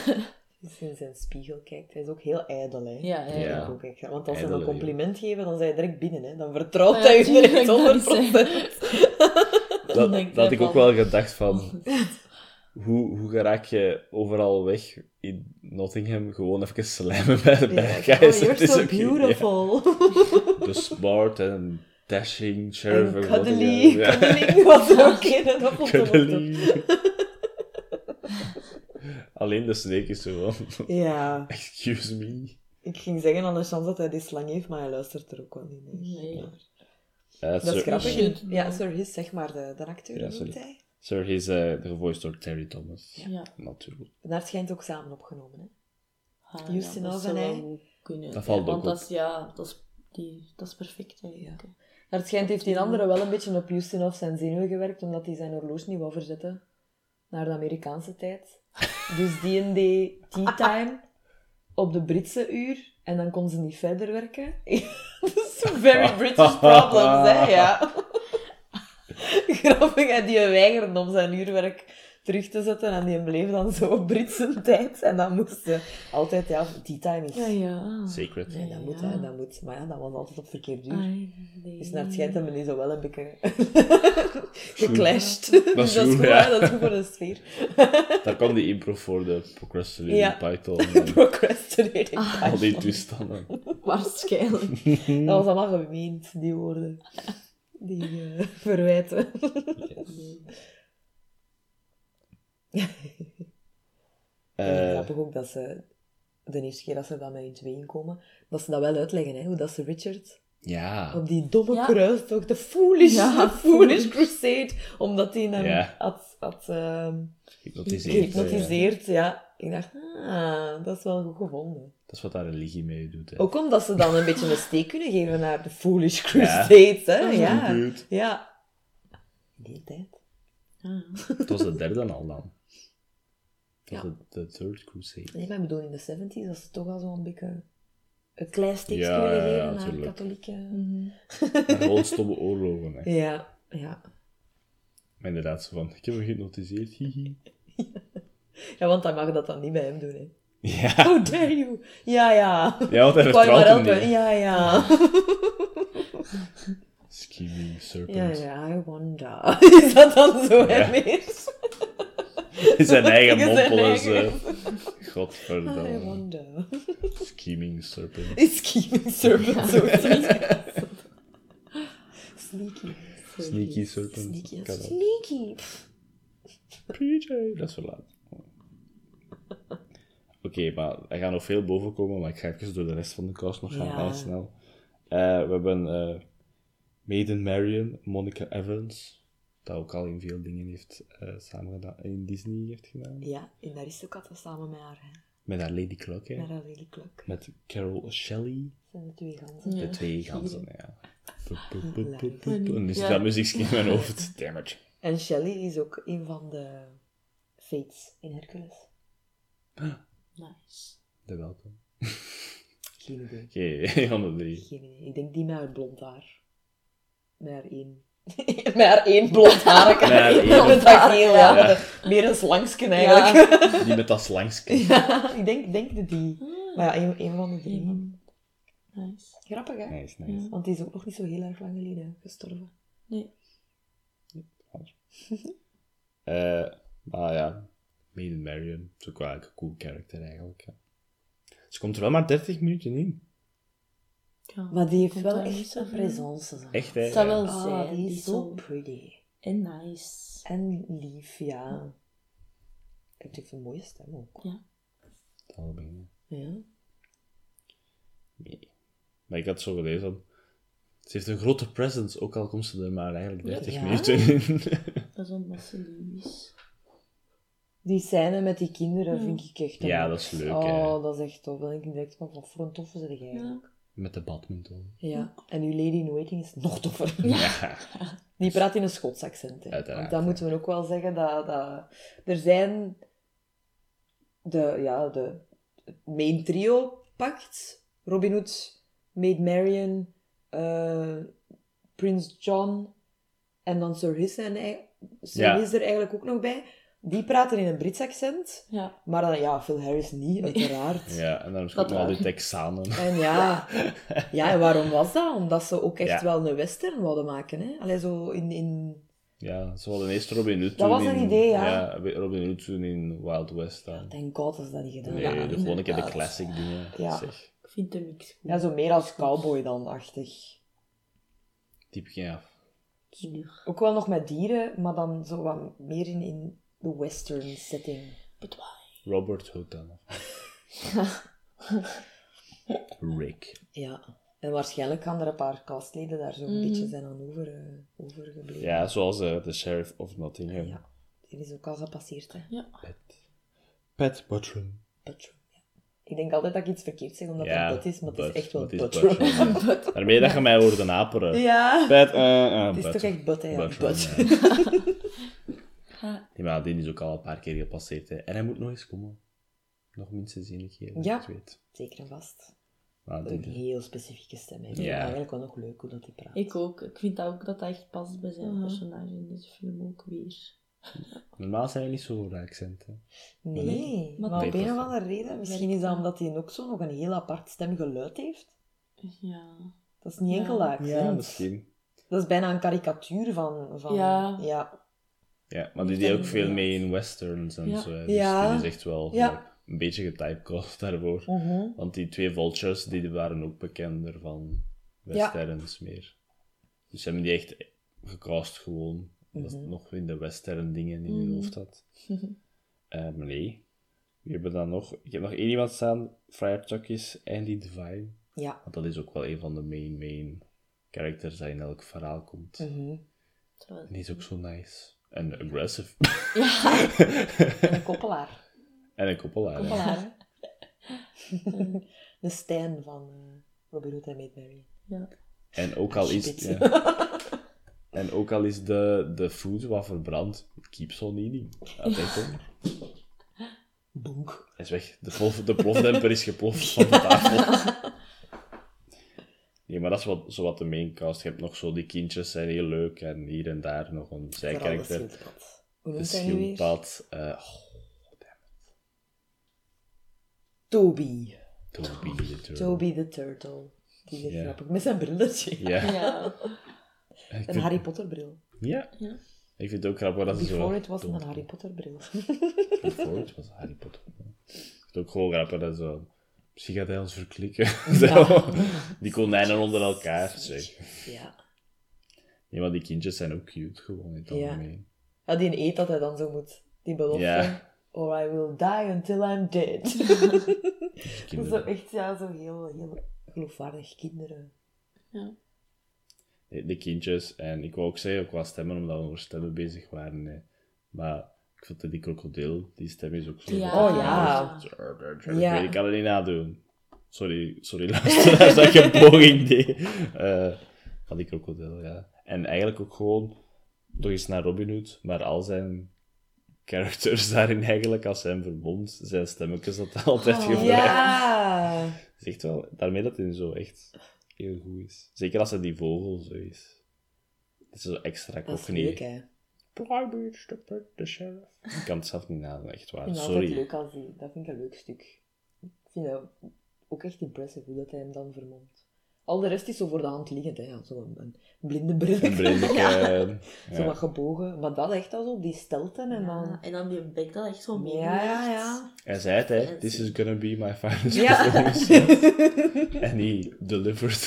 Als je in zijn spiegel kijkt, hij is ook heel ijdel, hè. Ja, ja. Ook echt. Want als ze een compliment geven, dan zijn je direct binnen, hè. Dan vertrouwt Ja, hij je direct dat is 100%. Dat, dat had hij ik ook wel gedacht van... Hoe, hoe raak je overal weg in Nottingham? Gewoon even slijmen bij de Ja, bad oh, guys. you're Het is so ja. beautiful. De smart en dashing sheriff. En cuddly. ook. Cuddling was er ook in. en Dat. Alleen de snake is zo van... Ja. Excuse me. Ik ging zeggen aan de chance dat hij die slang heeft, maar hij luistert er ook wel niet naar. Nee. Eh, Dat is grappig. Ja. Sir His, zeg maar, de, de acteur, Ja, sorry. hij? Sir is uh, gevoiced door Terry Thomas. Ja. Natuurlijk. En daar schijnt ook samen opgenomen, hè. Ah, Houston ja, en hij. kunnen. Dat valt ja, ook Want dat is, ja, dat is, die, dat is perfect eigenlijk. hè. Daar schijnt heeft die andere wel een beetje op Ustinov zijn zenuwen gewerkt, omdat hij zijn horloge niet wou verzetten naar de Amerikaanse tijd. Dus die en die tea time op de Britse uur, en dan kon ze niet verder werken. Dat is very British problems, hè, ja. Grappig, en die weigerde om zijn uurwerk terug te zetten, en die bleef dan zo op Britse tijd, en dan moest ze altijd, ja, tea time is... Ja, ja. Sacred. Nee, dat moet, Ja. hè, dat moet. Maar ja, dat was altijd op verkeerd uur. Ai, nee. Dus naar het schijnt hebben we nu zo wel een beetje geclashed. Dat dus is dat is goed, ja. hè, dat is goed voor de sfeer. Daar kwam die improv voor de Procrastinating Ja. Python. Procrastinating. al die toestanden. Waarschijnlijk. Dat was allemaal gemeend, die woorden. Die eh, verwijten. Eh, Grappig ook dat ze, de eerste keer dat ze dan met hun tweeën komen, dat ze dat wel uitleggen, hè, hoe dat ze Richard ja. op die domme Ja. kruistocht, de foolish, Ja, de foolish crusade, omdat hij hem Ja. had, had ehm, ja. gehypnotiseerd. Ja. Ik dacht, ah, dat is wel goed gevonden. Dat is wat daar religie mee doet. Hè. Ook omdat ze dan een beetje een steek kunnen geven naar de Foolish Crusades, hè? Dat is Ja. Ja. Die tijd. Ah. Het was de derde al dan. Het was Ja. de, de Third Crusade. Nee, maar ik bedoel, in de 70s, dat ze toch al zo'n beetje een klein steekje Ja, ja, geven ja, naar tuurlijk. katholieke... Stomme oorlogen. Hè. Ja, ja. Maar inderdaad, zo van, ik heb me gehypnotiseerd, hihi. Ja, want dan mag dat dan niet bij hem doen, hè. Ja, How dare you? Ja, ja. ja want hij vertrouwt hem niet. Ja, ja. Scheming serpent. Ja, ja, I wonder. Is dat dan zo, Ja. meer? Zijn eigen mompel is... eh, I Godverdomme. wonder. Scheming serpent. Is scheming serpent zo Sneaky. Sneaky serpent. Sneaky. Sneaky. PJ, dat is verlaat. Oké, maar er gaat nog veel boven komen, maar ik ga even door de rest van de cast nog gaan, Ja. heel snel. Eh, we hebben eh, Maiden Marian, Monica Evans, dat ook al in veel dingen heeft eh samen gedaan, in Disney heeft gedaan. Ja, in Aristocat samen met haar, hè. Met haar Lady Cluck, hè. met haar Lily Cluck. Met Carol Shelley, Dat zijn de twee ganzen. de Ja, twee ganzen, ja. En zit Ja. dat muziekje in mijn hoofd. Damn it. En Shelley is ook een van de Fates in Hercules. Nice. De welkom. Geen idee. Oké, een van de drie. Geen idee. Ik denk die met haar blond haar. Met haar één. met haar één blond haar. Met haar één Met blond haar ja. Ja. Meer een slangsken eigenlijk. Die met dat slangske. Ja, ik denk, denk de die. Ah. Maar ja, een, een van de drie. Een- Nice. Grappig, hè? Nice, nice. Want die is ook nog niet zo heel erg lang geleden gestorven. Nee. Eh, maar ja, Maiden Marion is ook wel eigenlijk een cool karakter eigenlijk. Ja. Ze komt er wel maar 30 minuten in. Ja. Maar die heeft wel echt zo een presence. zo. Echt, hè? Ja. wel Ah, zijn. die die is zo pretty. En nice. En lief, ja. Ik vind een mooie stem ook. Ja. Het algemeen, hè. Ja. Nee. Maar ik had zo gelezen. Ze heeft een grote presence, ook al komt ze er maar eigenlijk 30 Ja? minuten in. Dat is omdat ze lief is. Die scène met die kinderen vind ik echt... Ja, dat is leuk, Oh, hè. dat is echt tof. Dan denk ik direct van, wat voor een toffe zit jij eigenlijk. Met de badminton. Ja. En uw lady in waiting is nog toffer. Ja. Die praat in een Schots accent. Hè. Uiteraard, Want dan ja. moeten we ook wel zeggen dat, dat er zijn de, ja, de het main trio pakt. Robin Hood, Maid Marian, eh, Prince John en dan Sir Hiss, en, ei- Sir Ja. Hiss er eigenlijk ook nog bij. Die praten in een Brits accent, Ja. maar dan ja, Phil Harris niet, uiteraard. Ja, en dan nog al die. Texanen. En ja, ja, en waarom was dat? Omdat ze ook echt Ja. wel een western wilden maken. Hè? Allee, zo in, in... Ja, ze hadden eerst Robin Hood Dat was een in- idee, ja. Ja, Robin Hood toen in Wild West dan. Thank god dat ze dat niet gedaan Nee, hebben. de, gewoon een keer de classic dingen. Ja. Zeg. Ik vind de mix goed. Ja, zo meer als cowboy dan, achtig. Typ, ja. Kinder. Ook wel nog met dieren, maar dan zo wat meer in, in de western setting. But why? Robert Hood dan. Rick. Ja. En waarschijnlijk gaan er een paar castleden daar zo'n Mhm. beetje zijn aan over, eh, overgebleven. Ja, zoals eh, de Sheriff of Nottingham. Ja. Die is ook al gepasseerd, hè. Ja. Pet. Pet Buttram. Butrum, ja. Ik denk altijd dat ik iets verkeerd zeg, omdat Ja, dat but is, maar het is echt wel het ja. Daarmee dat je mij hoorde naperen. Ja. Pet, eh, Het is toch echt but, hè. But. ja. Die, maar die is ook al een paar keer gepasseerd. Hè. En hij moet nog eens komen. Nog minstens één keer, Ja. ik het weet. Zeker en vast. Maar Een heel specifieke stem. Ik vind Ja. het eigenlijk wel nog leuk hoe dat hij praat. Ik ook. Ik vind dat ook dat dat echt past bij zijn personage in deze film ook weer. Normaal zijn we niet zo voor accent. Hè. Nee, maar, Maar op een of andere reden, misschien is dat omdat hij ook zo nog een heel apart stemgeluid heeft. Ja. Dat is niet Ja. enkel dat accent. misschien. Dat is bijna een karikatuur van... van Ja. ja. Ja, maar die deed ook veel mee in westerns en Ja. zo. Dus Ja. die is echt wel Ja. een beetje getypecast daarvoor. Mhm. Want die twee vultures, die waren ook bekender van westerns meer. Dus ze hebben die echt gecast gewoon. Dat Mhm. nog in de western dingen in je Mhm. hoofd had. Eh, maar nee. We hebben dan nog... Ik heb nog één iemand staan. Friar Tuck is Andy Devine. Ja. Want dat is ook wel een van de main, main characters die in elk verhaal komt. En die is ook zo nice. En aggressive. En een koppelaar. en een koppelaar. de Stijn van eh Robin Hood en Maid Mary. Ja. En ook al is... Ja. En ook al is de, de food wat verbrand, keeps on eating. Altijd honger. Boek. Hij is weg. De, plof, de plofdemper is geploft van de tafel. Nee, maar dat is wat, zo wat de maincast. Je hebt nog zo die kindjes, zijn heel leuk. En hier en daar nog een zijkarakter. schildpad. Hoe De noemt hij nu weer? schildpad. eh oh, Toby. Toby de Turtle. Toby the Turtle. Die is Ja. grappig. Met zijn brilletje. Ja. Een vind- Harry Potter bril. ja. Ja. Ik vind het ook grappig dat ze zo... Before it was een Harry Potter bril. Before it was Harry Potter. Ik vind het ook gewoon grappig dat zo... Psychedels verklikken. Zo. Die konijnen onder elkaar. Zeg. ja. Nee, maar die kindjes zijn ook cute, gewoon in het Ja. algemeen. Ja, die eet dat hij dan zo moet. Die belofte. Ja. Or I will die until I'm dead. dat is zo echt ja, zo heel, heel geloofwaardig kinderen. De de kindjes. En ik wou ook zeggen, qua stemmen, omdat we over stemmen bezig waren. hè. Maar ik vond dat die krokodil, die stem is ook zo. Ja. Oh ja. Ik Ja. ik kan het niet nadoen. Sorry, sorry luisteraars dat ik een poging deed. Eh, van die krokodil, ja. En eigenlijk ook gewoon nog eens naar Robin Hood, maar al zijn characters daarin eigenlijk, als hij hem verbond, zijn stemmetjes dat altijd Oh, gebruikt. Ja. Het is echt wel, daarmee dat hij zo echt heel goed is. Zeker als hij die vogel zo is. Het is zo extra Dat Private, the, pet, the sheriff. Ik kan het zelf niet nadoen, echt Ik waar. vind het altijd Sorry. leuk als die... Dat vind ik een leuk stuk. Ik vind dat ook echt impressive hoe dat hij hem dan vermomt. Al de rest is zo voor de hand liggend, hè. Ja, zo een, een blinde bril. Een blindeke. Zo ja. wat gebogen. Maar dat echt al zo op die stelten en dan... Ja, en dan die bek dat echt zo mee. Ja, ja, ja. Hij zei het, hè. This is gonna be my finest Ja. performance. En die delivered.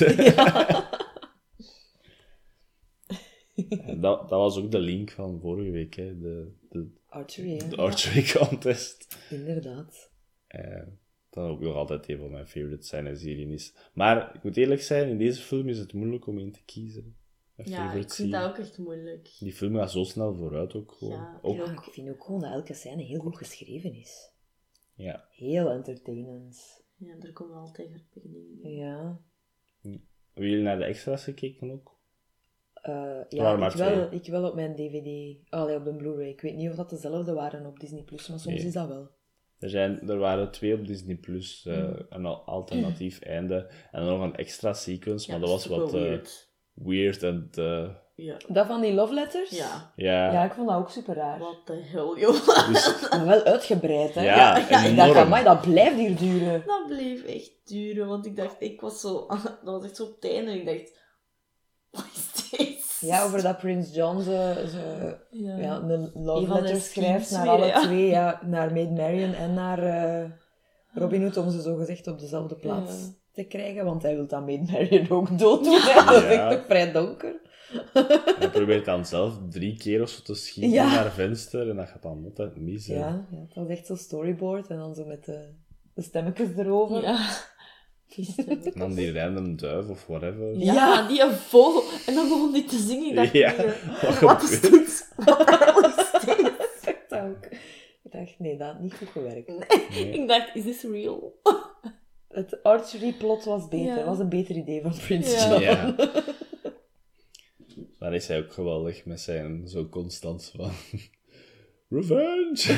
Dat, dat was ook de link van vorige week, hè. De, de, Archery, hè. de archery contest. Inderdaad. Eh, dat ook nog altijd een van mijn favorite scènes hierin is. Maar ik moet eerlijk zijn, in deze film is het moeilijk om in te kiezen. Mijn Ja, ik vind scene. dat ook echt moeilijk. Die film gaat zo snel vooruit ook gewoon. Ja, ook, Ja, ik vind ook gewoon dat elke scène heel goed geschreven is. ja. Heel entertainend. Ja, er komen altijd in. Ja. Hebben jullie naar de extra's gekeken ook? Eh, ja, ik wel, ik wel op mijn DVD. Oh, nee, op de Blu-ray. Ik weet niet of dat dezelfde waren op Disney+, Plus, maar soms Nee. is dat wel. Er, zijn, er waren twee op Disney Plus, eh, Mm. een al- alternatief einde en dan nog een extra sequence, maar dat was wat eh, weird. weird en eh, Ja. Dat van die love letters? Ja. ja, Ja, ik vond dat ook super raar. Wat de hel, joh. dus, Maar wel uitgebreid, hè? ja, Ik dacht, amai, dat blijft hier duren. Dat bleef echt duren, want ik dacht, ik was zo... Dat was echt zo op het einde en ik dacht... Is? Ja, over dat Prince John zo, zo Ja. ja, een love letter schrijft naar alle ja. twee. Ja, naar Maid Marian en naar eh, Robin Hood, om ze zo gezegd op dezelfde plaats Ja. te krijgen. Want hij wil dat Maid Marian ook dood doen. Dat is Ja. echt ook vrij donker. hij probeert dan zelf drie keer of zo te schieten Ja. naar het venster en dat gaat dan altijd mis. Ja, ja, het was echt zo'n storyboard. En dan zo met de, de stemmetjes erover. Ja. Die stem. En dan die random duif of whatever. Ja, Ja. die een vogel. En dan begon die te zingen. Ik dacht, Ja, nee, wat wat is gebeurt? dit? Wat is dit? Ik dacht dat ook. Ik dacht, nee, dat had niet goed gewerkt. Nee. Ik dacht, is this real? Het archery plot was beter. Ja. was een beter idee van Prince Ja. John. Ja. Maar is hij ook geweldig met zijn zo constant van... Revenge!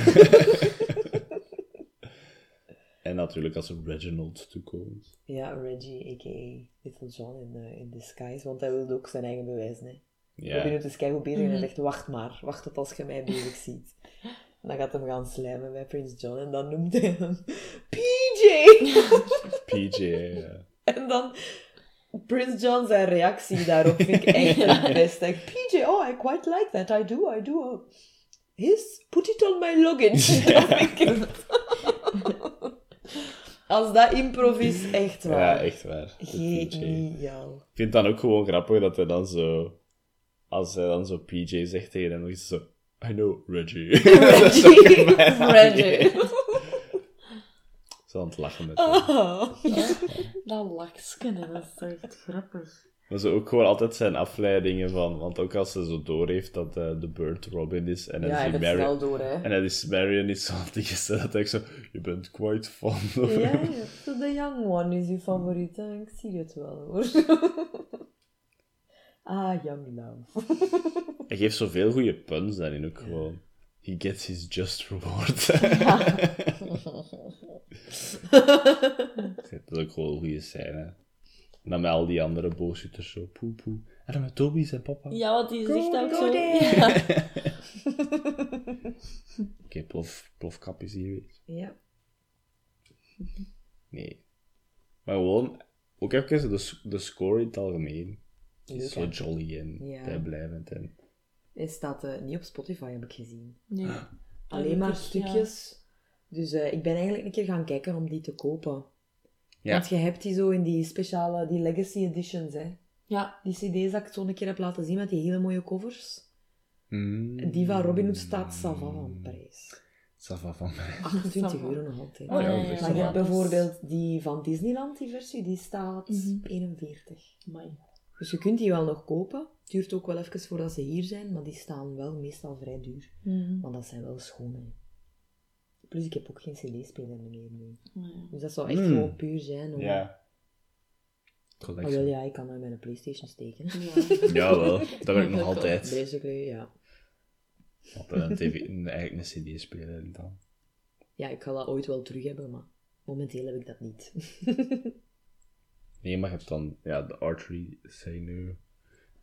En natuurlijk als er Reginald toekomt. Ja, Reggie, a.k.a. Little John in, eh, in disguise. Want hij wilde ook zijn eigen. Hè. Robin Ja, Hood is keigoed bezig en Mhm. hij zegt, wacht maar. Wacht tot als je mij bezig ziet. En dan gaat hem gaan slijmen bij Prince John. En dan noemt hij hem PJ! PJ. ja. en dan... Prince John zijn reactie daarop vind ik echt het beste. PJ, oh, I quite like that. I do, I do. His, put it on my luggage. Dat vind ik het. Als dat improv is, echt waar. Ja, echt waar. Geniaal. Ik vind het dan ook gewoon grappig dat hij dan zo... Als hij dan zo PJ zegt tegen hem, nog eens zo... I know, Reggie. Is bijna- Reggie. Zo aan het lachen met hem. Oh. Dat laksken, dat is echt grappig. Maar zo ook gewoon altijd zijn afleidingen van... Want ook als ze zo doorheeft dat eh, de Bird Robin is en Ja, hij is snel door, hè. En hij is Marion is zo aan dat ik zo... Je bent quite fond of Ja, hem." ja. So the young one is uw favoriet, hè. Ik zie het wel, hoor. Ah, young love. Hij geeft zoveel goede puns daarin ook gewoon. He gets his just reward. dat is ook gewoon een goede scène. En dan met al die andere booswitters zo, poe poe. En dan met Toby zijn papa. Ja, want die zegt ook zo. Ja. Oké, plof, plofkap is hier weer. Ja. Nee. Maar gewoon, ook even de, de score in het algemeen. Is zo jolly en Ja. blijvend. En... Hij staat eh, niet op Spotify, heb ik gezien. Nee. Alleen maar ja. stukjes. Dus eh, ik ben eigenlijk een keer gaan kijken om die te kopen. Ja. Want je hebt die zo in die speciale, die Legacy Editions, hè. Ja. Die cd's dat ik zo een keer heb laten zien met die hele mooie covers. Mm. Die van Robin Hood staat Sava van prijs. Sava van mij. 28 Sava. euro nog altijd. Oh ja, ja, Maar je hebt bijvoorbeeld die van Disneyland, die versie, die staat Mhm. 41. Amai. Dus je kunt die wel nog kopen. Het duurt ook wel even voordat ze hier zijn, maar die staan wel meestal vrij duur. Mhm. Want dat zijn wel schone. Plus ik heb ook geen cd-speler meer nu. Ja. Dus dat zou echt Mm. gewoon puur zijn. Om... Ja. Maar wel, Collection. ja, ik kan dat met een Playstation steken. Ja. Jawel, dat werkt nog Dat altijd. Basically, ja. Altijd een, TV, een, eigenlijk een cd-speler dan. Ja, ik ga dat ooit wel terug hebben, maar momenteel heb ik dat niet. Nee, maar je hebt dan ja, de archery say nu.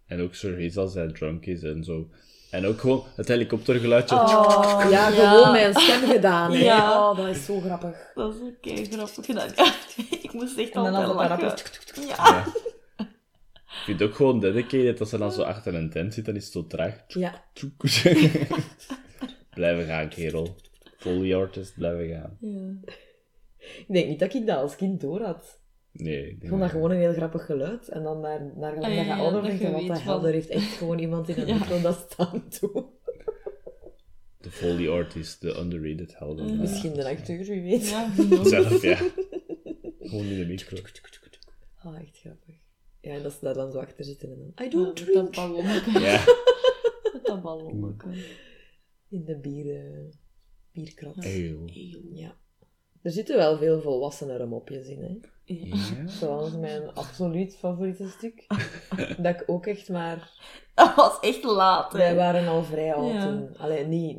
En ook Sir Hazel zijn drunk is en zo. En ook gewoon het helikoptergeluidje. Oh, ja, gewoon een stem gedaan. Hè. Ja. Oh, dat is zo grappig. Dat is ook kei grappig gedaan. Ja, ik moest echt En dan altijd als lachen. Ja. Ja. Ik vind het ook gewoon dedicated als ze dan zo achter een tent zit, dan is het zo traag. Ja. blijven gaan, kerel. Foley artist, blijven gaan. Ja. Ik denk niet dat ik dat als kind door had. Nee, ik vond dat dat- gewoon een heel grappig geluid. En dan naar, naar gelang Ah, dat je ouder dat bent, je wat de hel, er heeft echt gewoon iemand in een Ja. micro dat staan toe. De Foley artist, de underrated helden. Misschien de acteur, wie weet. Ja, Zelf, ja. Gewoon in de micro. Ah, echt grappig. Ja, en dat ze daar dan zo achter zitten en dan... I Ja, don't met dat drink. ballonnetje. Ja. Met dat ballonnetje. In de bier, eh, bierkrat. Eeuw. Eeuw. Ja. Er zitten wel veel volwassenere mopjes in, hè. Ja. Zoals mijn absoluut favoriete stuk. dat ik ook echt maar... Dat was echt laat, hè. Wij waren al vrij oud Ja. toen. Allee, niet...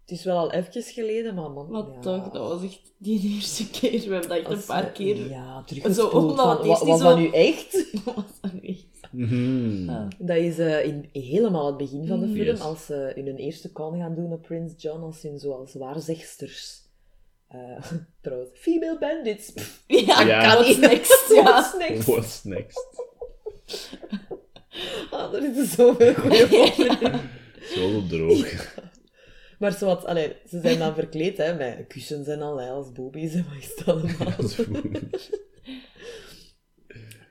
Het is wel al even geleden, maar man... Wat ja. toch, dat was echt die eerste keer. We hebben dat echt een paar keer... Ja, Zo, teruggespoeld. omdat van, het wa- eerst was niet dat zo- nu echt? Dat was dat nu echt. Mhm. Ja. Dat is eh, in, helemaal het begin van de Mm. film, Yes. als ze hun eerste con gaan doen op Prince John, als hun zoals waarzegsters. Eh trouwens, female bandits. Pff, Ja, Ja. what's next? Ja. What's next? What's next? Ah, er zitten zoveel goede. Zo droog. Maar zowat, allee, ze zijn dan verkleed hè, met kussens en al, hè, als boobies en wat is het allemaal. Is.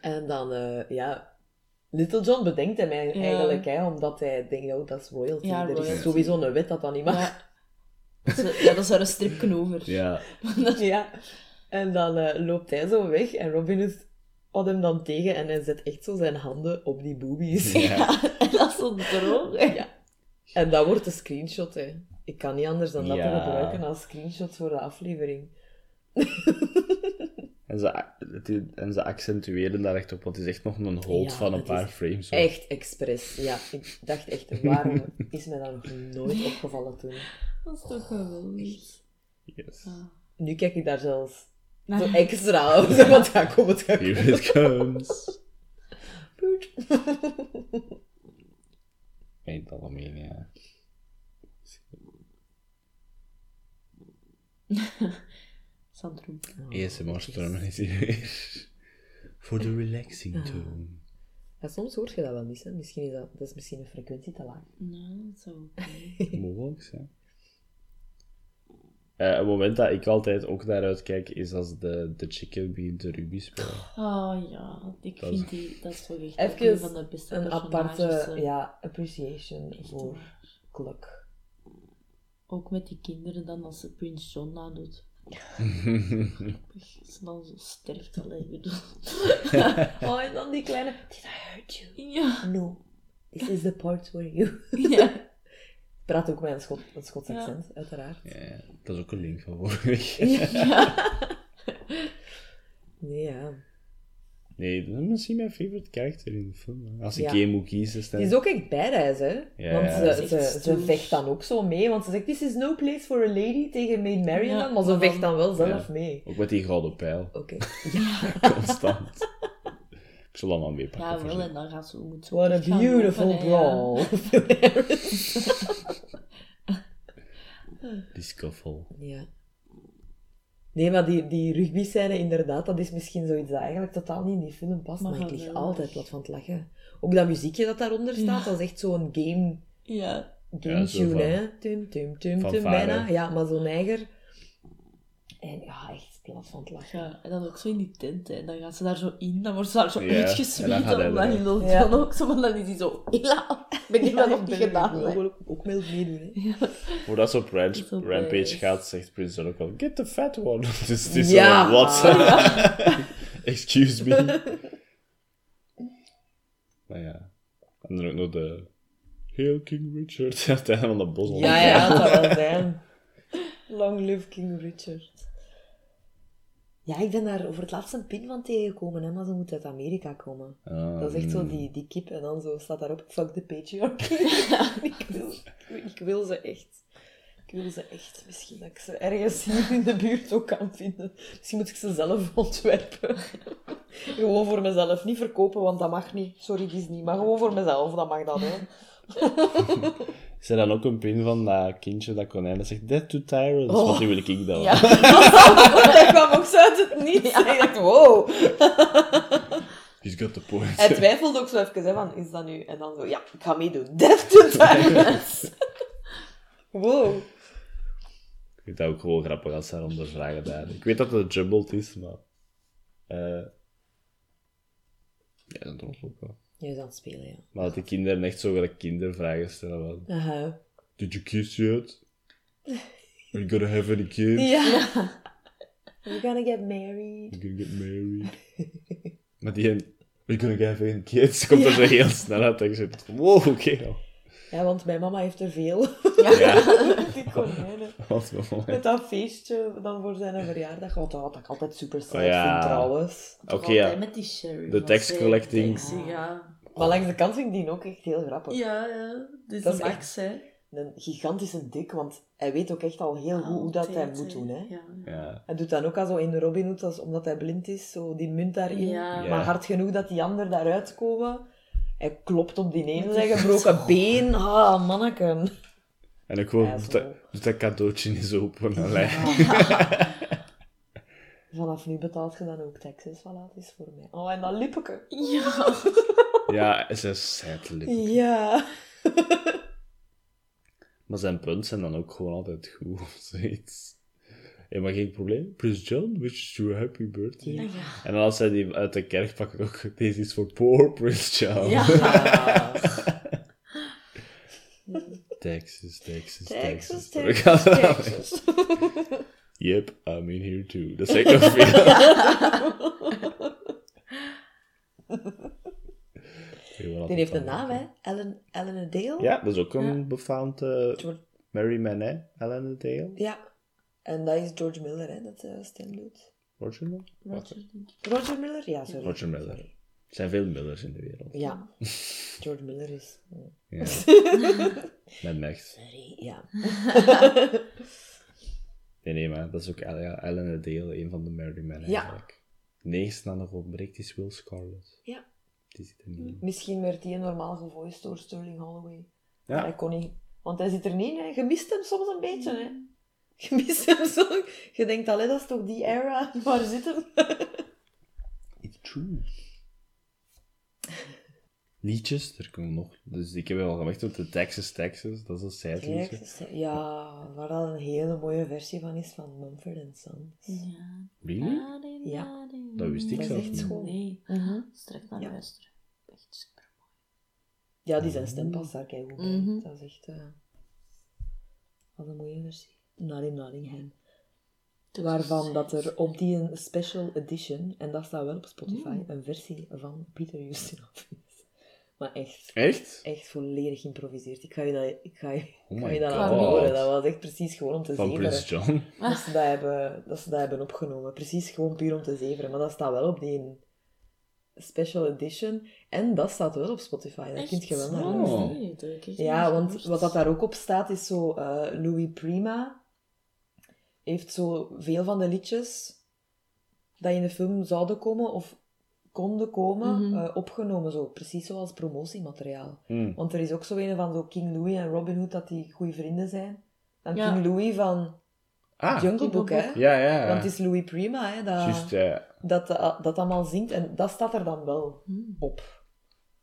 En dan, eh, ja... Little John bedenkt hem Ja. eigenlijk, hè, omdat hij denkt, oh, dat is royalty. Ja, er is sowieso een wet dat dat niet mag. Ja. Dat is er een stripje over. Ja. Ja. En dan eh, loopt hij zo weg en Robin Hood houdt hem dan tegen en hij zet echt zo zijn handen op die boobies. Ja. En dat is zo droog. hè. Ja. En dat wordt een screenshot, hè. Ik kan niet anders dan dat Ja. te gebruiken als screenshot voor de aflevering. En ze, is- en ze accentueren daar echt op, want het is echt nog een hold Ja, van een paar is frames. zo. Echt expres. Ja, ik dacht echt, waarom is mij dat nog nooit opgevallen toen? Dat is toch geweldig. Yes. Ja. Nu kijk ik daar zelfs zo extra op. Zo, Wat gaat komen, wat gaat komen. Here it comes. Puut. In het algemeen, ja. Sandro. ASMR-stormen is hier weer. Voor de relaxing tone. Ja, soms hoort je dat wel mis, hè. Misschien is dat, dat is misschien een frequentie te laag. Nou, dat zou oké. Mogelijk, ja. Eh, een moment dat ik altijd ook naar uitkijk, is als de, de chicken begint de Ruby spelen. Oh ja, ik Dat vind is- die... Dat is toch echt Even een van de beste Een aparte ja, appreciation Echt voor. Kluk. Ook met die kinderen dan, als ze Prince John nadoet. Ze dan zo sterft, allee, ik bedoel. Oh, en dan die kleine... Did I hurt you? Ja. No. This is the part where you... Ja. Praat ook met een, Schot, een Schots Ja. accent, uiteraard. ja, dat is ook een link van vorige week. Nee, ja. Nee, dat is misschien mijn favorite character in de film. Als ik Ja. één moet kiezen, is Die is ook echt badass, hè? Ja, want ja, ze, ze, vecht dan ook zo mee, want ze zegt, this is no place for a lady tegen Maid Marian, Ja, maar ze vecht dan wel zelf Ja. mee. Ook met die gouden pijl. Oké. Constant. Ik zal allemaal meepakken. Ja, voor wel, ze. en dan gaat ze moet ze What a beautiful lopen, ja. brawl. Die scuffle. ja. Nee, maar die, die rugby-scène, inderdaad, dat is misschien zoiets dat eigenlijk totaal niet in die film past, maar, Maar ik lig wel. altijd plat van het lachen. Ook dat muziekje dat daaronder staat, Ja. dat is echt zo'n game... Ja. Game Ja, zo tune, van- hè? Tum, tum, tum, van tum, varen. bijna. Ja, maar zo'n eiger. En ja, echt plat van het lachen. ja, en dan ook zo in die tent, hè. En dan gaat ze daar zo in, dan wordt ze daar zo Ja, en dan loopt Ja. dan ook zo, maar dan is hij zo, hela, ben ik dat nog niet gedaan, Ik hè. wil ook, ook mee meedoen, hè. Voordat ze op Ranch- Dat ook Rampage gaat, zegt Prince John ook al, get the fat one. dus het is Ja. zo, wat? Excuse me. maar ja. En dan ook nog de... Hail King Richard. Aan het einde van dat bos. Ja, ja, dat zou wel zijn. Long live King Richard. Ja, ik ben daar over het laatst een pin van tegengekomen, hè, maar ze moet uit Amerika komen. Ah, Dat is echt zo mm. die, die kip en dan zo staat daarop, fuck the patriarchy. ik, wil, ik wil ze echt. Ik wil ze echt. Misschien dat ik ze ergens hier in de buurt ook kan vinden. Misschien moet ik ze zelf ontwerpen. gewoon voor mezelf. Niet verkopen, want dat mag niet. Sorry Disney. Maar gewoon voor mezelf, dat mag dan, hè. Is er dan ook een pin van dat kindje, dat konijn, dat zegt Death to Tyrants? Oh. Want die wil ik dan. Ja. dat kwam ook zo uit het niets. Ik dacht, wow. He's got the point. Hij twijfelde ook zo even, hè, van, is dat nu? En dan zo, ja, ik ga meedoen. Death to Tyrants. wow. Ik vind dat ook gewoon grappig als zij onder vragen daar. Ik weet dat het jumbled is, maar... eh Ja, dat was ook wel. Je aan het spelen, ja. Maar dat de kinderen echt zo gelijk kindervragen stellen van... Aha. Did you kiss yet? Are you gonna have any kids? Ja. You're gonna get married. Are you gonna get married? maar die... Are you gonna have any kids? Komt er zo heel snel uit. En je zit wow, oké. Ja, want mijn mama heeft er veel. Ja, Die konijnen. Met dat feestje dan voor zijn verjaardag. Wat, wat ik altijd super sad Oh ja. vind, trouwens. Oké, ja. met die sheriff. De tax zij collecting. Ja. Maar langs de kant vind ik die ook echt heel grappig. Ja, ja. Dus Dat is Max, hè. Een gigantische dik, want hij weet ook echt al heel goed hoe dat hij moet doen. Hè. Ja. Ja. Hij doet dan ook al zo in Robin Hood, als, omdat hij blind is, zo die munt daarin. Ja. Maar hard genoeg dat die ander daaruit komen. Hij klopt op die ene zijn gebroken been. Ah, manneken. En ook gewoon, Ja, doet zo. dat, doet dat cadeautje eens open. Allee. Vanaf nu betaalt je dan ook taxes. Voilà, het is voor mij. Oh, en dat lippeke. Ja. Ja, ze is sadly. Ja. Maar zijn punten zijn dan ook gewoon altijd goed of zoiets. Ja, maar geen probleem. Prince John wishes you a happy birthday. Ja. En dan als hij die uit de kerk pakt, ook, deze is voor poor Prince John. Ja. Texas, Texas, Texas, Texas. Texas, Texas. Yep, I'm in here too. Dat zeg ik nog veel. Die heeft een naam, hè? Ellen, Ellen Dale? Ja, dat is ook een Ja. befaamd uh, George- Mary Manet, Ellen Dale. Ja. En dat is George Miller, hè, dat uh, stem doet. Roger Miller? Roger, Miller? Ja, sorry. Roger Miller. Sorry. Er zijn veel Millers in de wereld. Ja. George Miller is... Ja. Met Max. Sorry, ja. Nee, nee, maar dat is ook Ellen Dale, een van de Mary Men eigenlijk. De enigste dat nog ontbreekt is Will Scarlett. Ja. Die zit er niet in. Misschien werd hij normaal gevoiced door Sterling Holloway. Maar Ja, hij kon niet... Want hij zit er niet, hè. Je mist hem soms een beetje, hè. Je mist hem zo... Je denkt, allee, dat is toch die era? Waar zit hem? it's true. Liedjes, er komen nog. Dus ik heb al gewacht op de Texas, Texas. Dat is een zijliedje. Kijk, ja, waar dat een hele mooie versie van is van Mumford Sons. Ja. Really? Ja. Dat wist ik Dat is zelfs echt niet. Nee, Mhm. straks naar Ja. luisteren. Echt super. Ja, die zijn stem past daar keigoed bij. Mhm. Dat is echt... eh wat een mooie versie. Not in Nottingham. Waarvan dat er op die een special edition, en dat staat wel op Spotify, Mm. een versie van Peter Ustinov is. Maar echt, Echt? echt volledig geïmproviseerd. Ik ga je dat, ik ga je, Oh ik ga je dat laten horen. Dat was echt precies gewoon om te Van zeveren. John. Dat ze dat, hebben, dat ze dat hebben opgenomen. Precies gewoon puur om te zeveren. Maar dat staat wel op die, special edition. En dat staat wel op Spotify. Dat kun je wel naar Oh. echt Ja, want wat dat daar ook op staat is zo... eh, Louis Prima heeft zo veel van de liedjes dat in de film zouden komen of konden komen, Mhm. eh, opgenomen. Zo, precies zoals promotiemateriaal. Hm. Want er is ook zo een van zo King Louis en Robin Hood dat die goede vrienden zijn. Dan Ja. King Louis van Ah, Jungle Book, hè? Ja, ja. ja. Want het is Louis Prima, hè, dat, dat, dat, dat allemaal zingt. En dat staat er dan wel Hmm. op.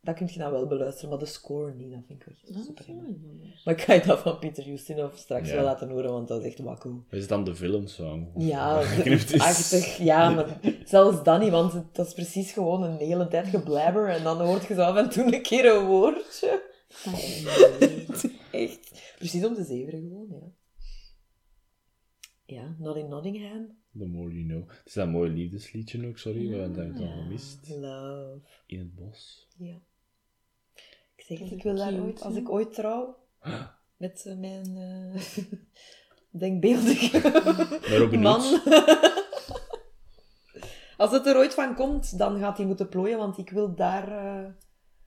Dat kun je dan wel beluisteren, maar de score niet. Dat vind ik echt Dat is super. wel jammer. Maar ik ga je dat van Peter Ustinov straks Ja. wel laten horen, want dat is echt wakko. Wat is dan de filmsong? Ja, achtig. Ja, maar zelfs dat niet, want het- dat is precies gewoon een hele tijd geblabber en dan hoort je zo af en toe een keer een woordje. Nee. Echt. Precies om te zeveren gewoon, ja. Ja, Not in Nottingham. The more you know. Het is dat mooie liefdesliedje ook, sorry, we hebben het al gemist. Love. In het bos. Ja. Ik zeg het, Dat ik is wil daar ooit, als ik ooit trouw, met eh, mijn eh denkbeeldige Maar Robin man. Hood. als het er ooit van komt, dan gaat hij moeten plooien, want ik wil daar... eh,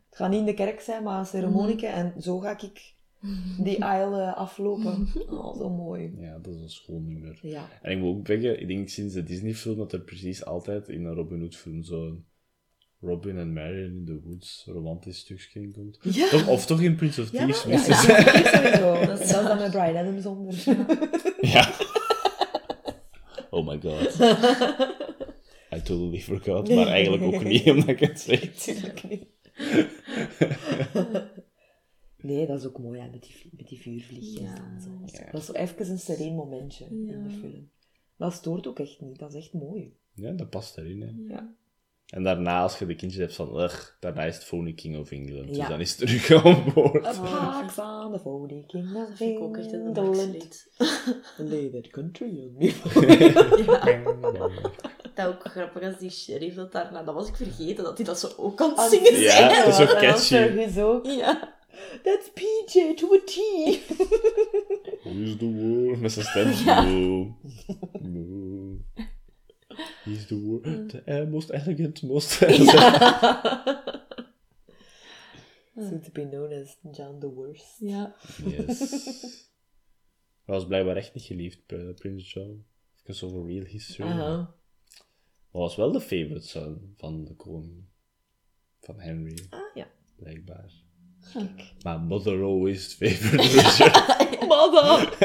het gaat niet in de kerk zijn, maar een ceremonieke. En zo ga ik die aisle aflopen. Oh, zo mooi. Ja, dat is een schoon nummer. Ja. En ik moet ook zeggen, ik denk sinds de Disney-film dat er precies altijd in een Robin Hood-film zo'n Robin en Marion in the Woods romantisch stukje in komt. Ja. Toch, of toch in Prince of Ja, Thieves, ja, sowieso. Dat Dat is is dan met Brian Adams onder. Ja. Oh my god. I totally forgot. Maar eigenlijk ook niet, omdat ik het zeg. Niet. Nee, dat is ook mooi, hè, met die, met die vuurvliegjes. Ja. zo. Ja. Dat is zo even een sereen momentje in Ja. de film. Dat stoort ook echt niet, dat is echt mooi. Ja, dat past erin, hè. Ja. En daarna, als je de kindjes hebt van, ugh, daarna is het Phony King of England. Dus Ja. dan is het terug aan boord. A park dat van the Phony King of Dat vind ik ook echt een England. max Lay that country on me. Dat ook grappig als die sheriff dat daarna... Dat was ik vergeten, dat hij dat zo ook kan Ah, zingen Ja, zijn. dat is ook catchy. Fergus ook. Ja. That's PJ to a T. Who's the war? Met zijn stem. Ja. No. No. He's the war. The eh, most elegant, most... Soon to be known as John the Worst. Ja. Yes. Hij was blijkbaar echt niet geliefd, Pr- Prince John. Even over real history. Aha. Maar was wel de favorite son van de koning. Van Henry, Ah, ja. blijkbaar. Kijk. Maar mother always favored Richard. Mother!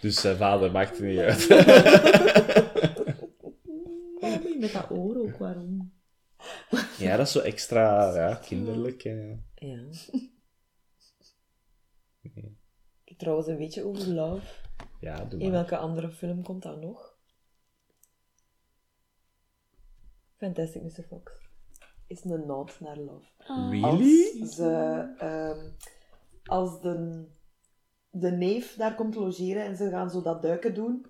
Dus zijn vader maakte niet uit. Met dat oor ook, waarom? ja, dat is zo extra ja, kinderlijk. Ja. Ik heb trouwens een beetje over Love. Ja, doe In maar. welke andere film komt dat nog? Fantastic Mr. Fox. Is een nod naar Love. Really? Als, ze, ehm, als de, de neef daar komt logeren en ze gaan zo dat duiken doen.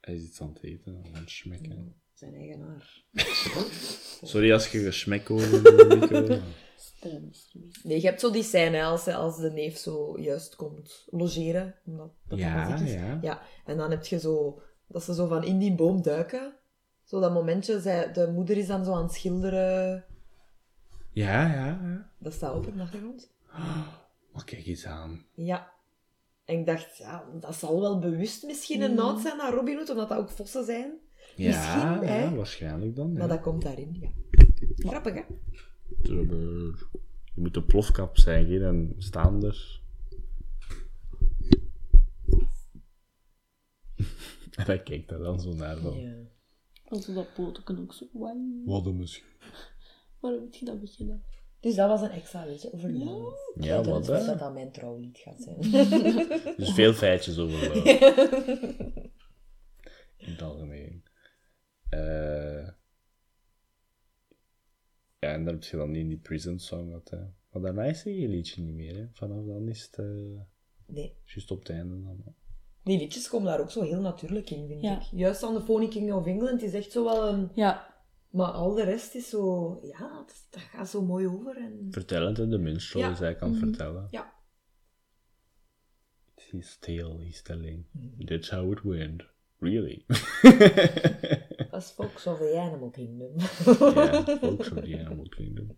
Hij is iets aan het eten, aan het schmekken. Zijn eigenaar. Sorry als je gesmek hoort. Nee, je hebt zo die scène als, als de neef zo juist komt logeren. Omdat dat Ja, is. ja. ja. En dan heb je zo, dat ze zo van in die boom duiken. Zo dat momentje, zij, de moeder is dan zo aan het schilderen. Ja, ja, ja. Dat staat op op de achtergrond. Maar kijk eens aan. Ja. En ik dacht, ja, dat zal wel bewust misschien een nood zijn naar Robin Hood, omdat dat ook vossen zijn. Ja, Misschien, hè? waarschijnlijk dan. Maar Ja. dat komt daarin, ja. Grappig, hè? Trubber. Je moet een plofkap zijn, geen een staander. en hij kijkt daar dan zo naar van. Ja. Also dat poten ook zo... Wat een misschien. Waarom heb je dat beginnen? Dus dat was een extra weetje over Ja. Love. Ja, dat wat dat hè? dat mijn trouwlied gaat zijn. Dus veel feitjes over love. In het algemeen. Eh Ja, en dan heb je dan niet in die prison song gehad, hè. Maar daarna is er geen liedje niet meer, hè. Vanaf dan is het eh Nee. juist op het einde dan. hè. Die liedjes komen daar ook zo heel natuurlijk in, vind Ja. ik. Juist aan de Phony King of England is echt zo wel een... Ja. Maar al de rest is zo... Ja, dat, dat gaat zo mooi over. En... Vertellend, hè. De minstrel Ja. is eigenlijk aan het vertellen. Ja. His tale he's telling. That's how it went. Really? Dat is of the Animal Kingdom. Ja, ook zo die Animal Kingdom.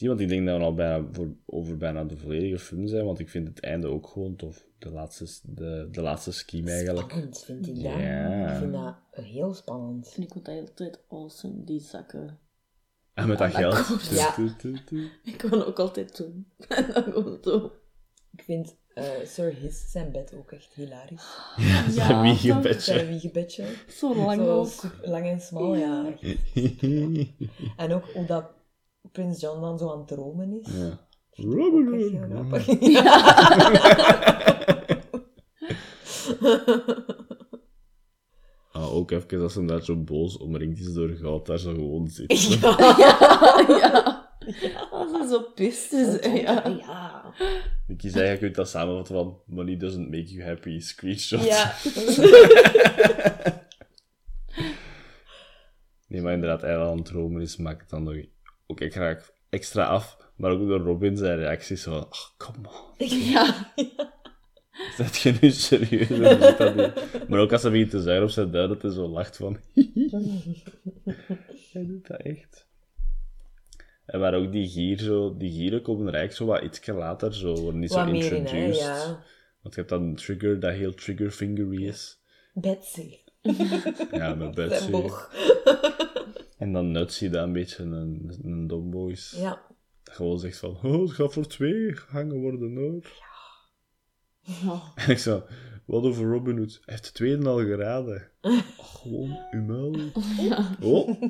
Zie, want ik denk dat we al bijna voor, over bijna de volledige film zijn, want ik vind het einde ook gewoon tof. De laatste, de, de laatste scheme eigenlijk. Spannend vind ik dat. Ja. Ik vind dat heel spannend. Vind ik altijd altijd awesome, die zakken. En met dat Ja, geld. Ja. Ik wil ook altijd doen. En dan gewoon zo. Ik vind eh, Sir His zijn bed ook echt hilarisch. Ja, zijn wiegenbedje. Zijn wiegenbedje. Zo lang Zo ook. lang en smal, ja. echt. En ook hoe dat Prins John dan zo aan het dromen is. Ja. Ook echt heel Robin. grappig. Ah, ook even als ze daar zo boos omringd is door goud, daar zo gewoon zit. Ja. ja. Als ze zo pist is. Ja. Ja. Ik kies eigenlijk, je kunt dat samenvatten van money doesn't make you happy, screenshot. Ja. Nee, maar inderdaad, hij aan het dromen is, maakt het dan nog ook extra, extra af. Maar ook door Robin zijn reactie is zo van, ach, come on. Ja. Zet je nu serieus? Maar ook als hij begint te zuigen op zijn duim, dat hij zo lacht van... hij doet dat echt. En maar ook die gier zo... Die gieren komen er eigenlijk zo wat ietsje later, zo worden niet Wat zo in, introduced. ja. Want je hebt dan Trigger, dat heel trigger-fingery is. Betsy. Ja, met Betsy. En dan Nutsy, dat een beetje een, een dombo is. Ja. Dat gewoon zegt van, oh, het gaat voor twee gehangen worden, hoor. Ja. En ik zo, wat over Robin Hood? Hij heeft de tweede al geraden. Oh, gewoon, muil. Ja. Oh.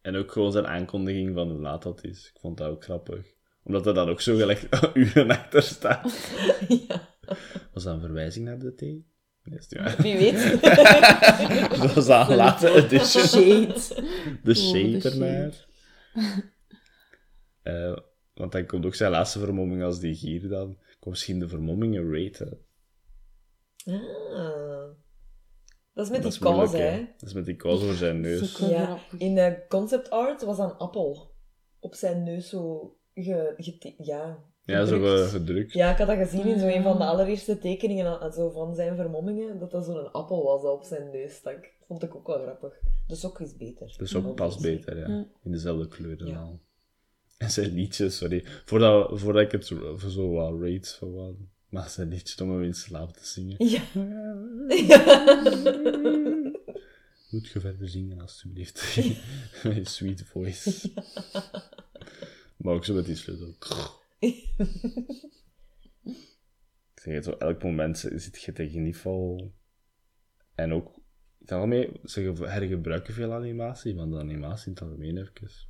En ook gewoon zijn aankondiging van hoe laat dat is. Ik vond dat ook grappig. Omdat er dan ook zo gelijk uren achter staat. ja. Was dat een verwijzing naar de thee? Nee. Wie weet. Dat was dat een late edition. Shade. De Oh, shade de ernaar. Eh, want dan komt ook zijn laatste vermomming als die gier dan. Komt misschien de vermommingen raten. Ah. Dat is met Dat die kaas, hè. Dat is met die kaas over zijn neus. Ja. In de concept art was een appel op zijn neus zo ge, ja, Ja, zo gedrukt. gedrukt. Ja, ik had dat gezien in zo een van de allereerste tekeningen zo van zijn vermommingen, dat dat zo'n appel was dat op zijn neus stak. Vond ik ook wel grappig. De sok is beter. Dus ook past beter, ja. Ja. In dezelfde kleuren Ja. al. En zijn liedjes, sorry. Voordat, voordat ik het zo, voor zo wat rates van wat. Maar zijn liedjes om hem in slaap te zingen. Ja. Moet je verder zingen, alstublieft. Sweet voice. Maar ook zo met die sleutel. Ik zeg het zo, elk moment zit je tegen niveau. En ook, daarmee, ze hergebruiken veel animatie, want de animatie in het algemeen even.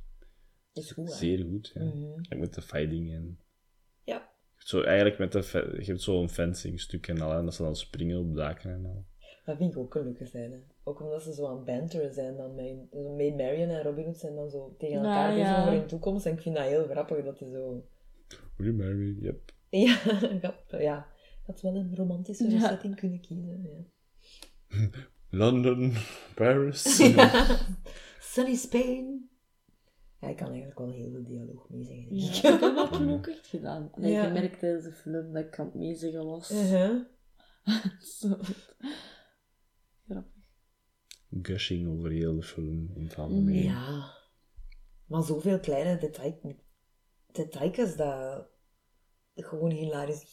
Is goed, hè? Zeer goed, ja. Mhm. Met de fighting en... Ja. Zo, eigenlijk met de... Je hebt zo'n fencing stuk en al, en dat ze dan springen op daken en al. Dat vind ik ook een leuke scène. Ook omdat ze zo aan het banteren zijn dan met, Maid Marian en Robin Hood zijn dan zo tegen elkaar bezig ja. over hun toekomst. En ik vind dat heel grappig dat ze zo... Will you marry me? Yep. Ja, grappig, ja. Dat wel een romantische Ja. setting kunnen kiezen. Ja. London, Paris. Sunny Spain. Ja, ik kan eigenlijk wel heel de dialoog meezeggen. Ja, ik heb dat toen ook echt gedaan. En Ja. ik merkte tijdens de film dat ik aan het meezeggen was. Zo. Grappig. Gushing over heel de film in het algemeen. Ja. Maar zoveel kleine detail, detailjes dat gewoon hilarisch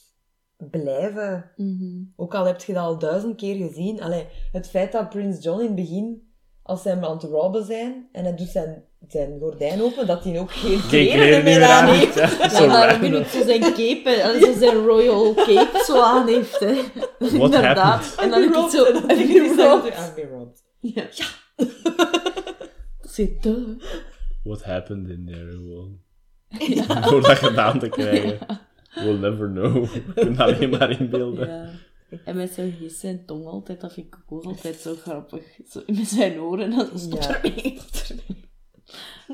blijven. Mhm. Ook al heb je dat al duizend keer gezien. Allee, het feit dat Prince John in het begin, als ze hem aan het robben zijn, en hij doet zijn, zijn gordijn open, dat hij ook geen kleren meer aan heeft. Zo Ja, maar Robin dat- Hood zo zijn cape, en zo zijn royal cape zo aan heeft, hè. Inderdaad. En dan heb ik zo... Dan robbed. Ja. Duh. What happened in there? Gewoon. Door dat gedaan te krijgen. We'll never know. We kunnen alleen maar inbeelden. Ja. En met zijn geest zijn tong altijd, dat vind ik ook altijd zo grappig. Zo met zijn oren, en dan stopt Ja. er mee.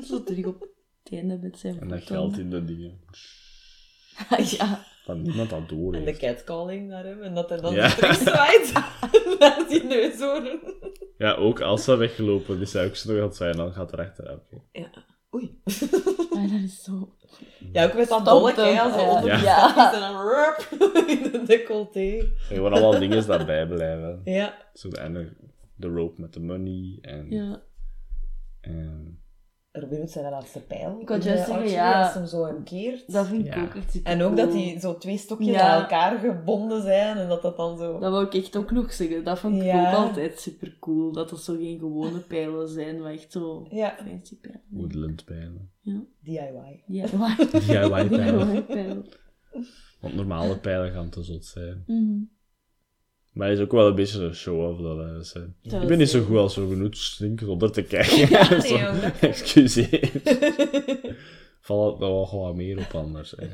Zo terug op het einde met zijn En dat geldt in de dingen. ja. Dat niemand dat door En de heeft. catcalling naar hem, en dat hij dan Ja. terugzwaait naar die neushoorn. Ja, ook als ze weggelopen is, hij ook zo nog aan het zijn, dan gaat er achteraan. oké. Ja. Oei. Ah, dat is zo... Ja, ook met dat dolk, hè, zo ja. onder Ja. stapjes en dan rup, in de decolleté. Gewoon allemaal dingen dat bijblijven. Ja. Zo de, de rope met de money en... Ja. en Robin zijn laatste pijl. Ik wou in, juist zeggen, ja. Als hem zo hem keert. Dat vind ik Ja. ook echt super En ook dat die zo twee stokjes Ja. aan elkaar gebonden zijn en dat dat dan zo... Dat wou ik echt ook nog zeggen. Dat vond ik Ja. ook altijd super cool. Dat dat zo geen gewone pijlen zijn, maar echt zo Ja, fancy pijlen. woodland pijlen. DIY. Ja? DIY pijlen. Ja, pijlen. Want normale pijlen gaan te zot zijn. Mhm. Maar het is ook wel een beetje een show-off dat hij zijn. Dat Ik ben niet zo eh, goed als zo genoeg slinken zonder te kijken. Ja, nee, Zo, Excuseer. Valt er wel gewoon wat meer op anders. Hè.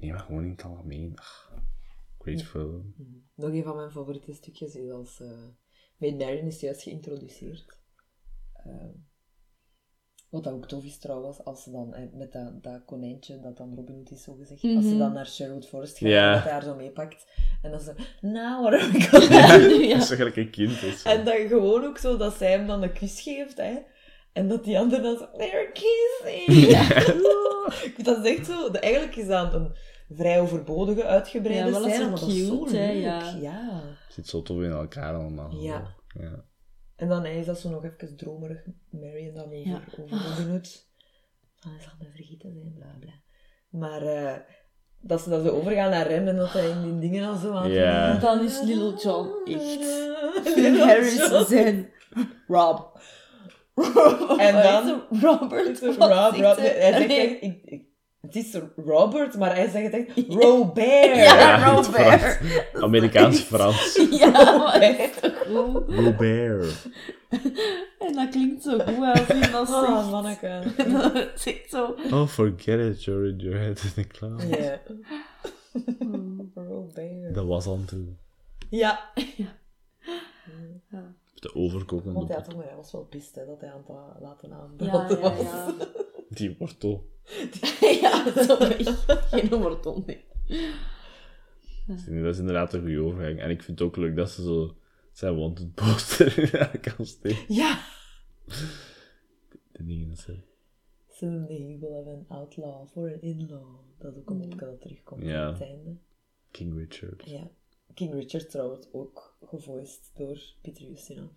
Nee, maar gewoon in het algemeen. Ach, great film. Nog een van mijn favoriete stukjes is als... eh Maid Marian is juist geïntroduceerd. Ehm, wat dat ook tof is trouwens, als ze dan eh, met dat, dat konijntje, dat dan Robin Hood is zo gezegd, als ze Mhm. dan naar Sherwood Forest gaat Ja. en dat hij haar zo meepakt. En dan ze, nou, what are we gonna do? Ja. Dat is eigenlijk een kind. Is, En dan gewoon ook zo dat zij hem dan een kus geeft, hè. En dat die ander dan zo, they're kissing. dat is echt zo, de- eigenlijk is dat een vrij overbodige, uitgebreide Ja, maar dat is scène, zo maar dat is zo cute, hè, leuk. ja. ja. zit zo tof in elkaar allemaal. Ja. ja. En dan is dat zo nog even dromerig, Marion dan over, Ja. over Robin Hood. Van, hij zal me vergeten zijn, bla bla. Maar eh, dat ze dan zo overgaan naar Rem en dat hij in die dingen al zo aan Ja. En dan is Little John echt... Phil Harris zijn... Rob. En Hij dan- is Robert. Rob, Rob, hij? zegt ik, ik- het is Robert, maar hij zegt echt Robert. Ja, het Robert. Frans. Amerikaans Frans. Ja, maar goed. Robert. En dat klinkt zo goed als hij dat Oh, manneke. Dan zegt zo... Oh, forget it, you're in your head in the cloud. Ja. Robert. Dat was aan toe. Ja. De overkokende Want hij, had was wel pist hè, dat hij aan het laten Ja, aanbranden ja, was. ja. Die wortel. ja, zo. Geen wortel, nee. Dat is inderdaad een goede overgang. En ik vind het ook leuk dat ze zo zijn wanted poster in haar kan steken. Ja. De dingen dat ze... Someday we'll have an outlaw for an in-law. Dat is ook een mopje dat terugkomt Ja. aan het einde. King Richard. Ja. King Richard trouwens ook gevoiced door Peter Ustinov.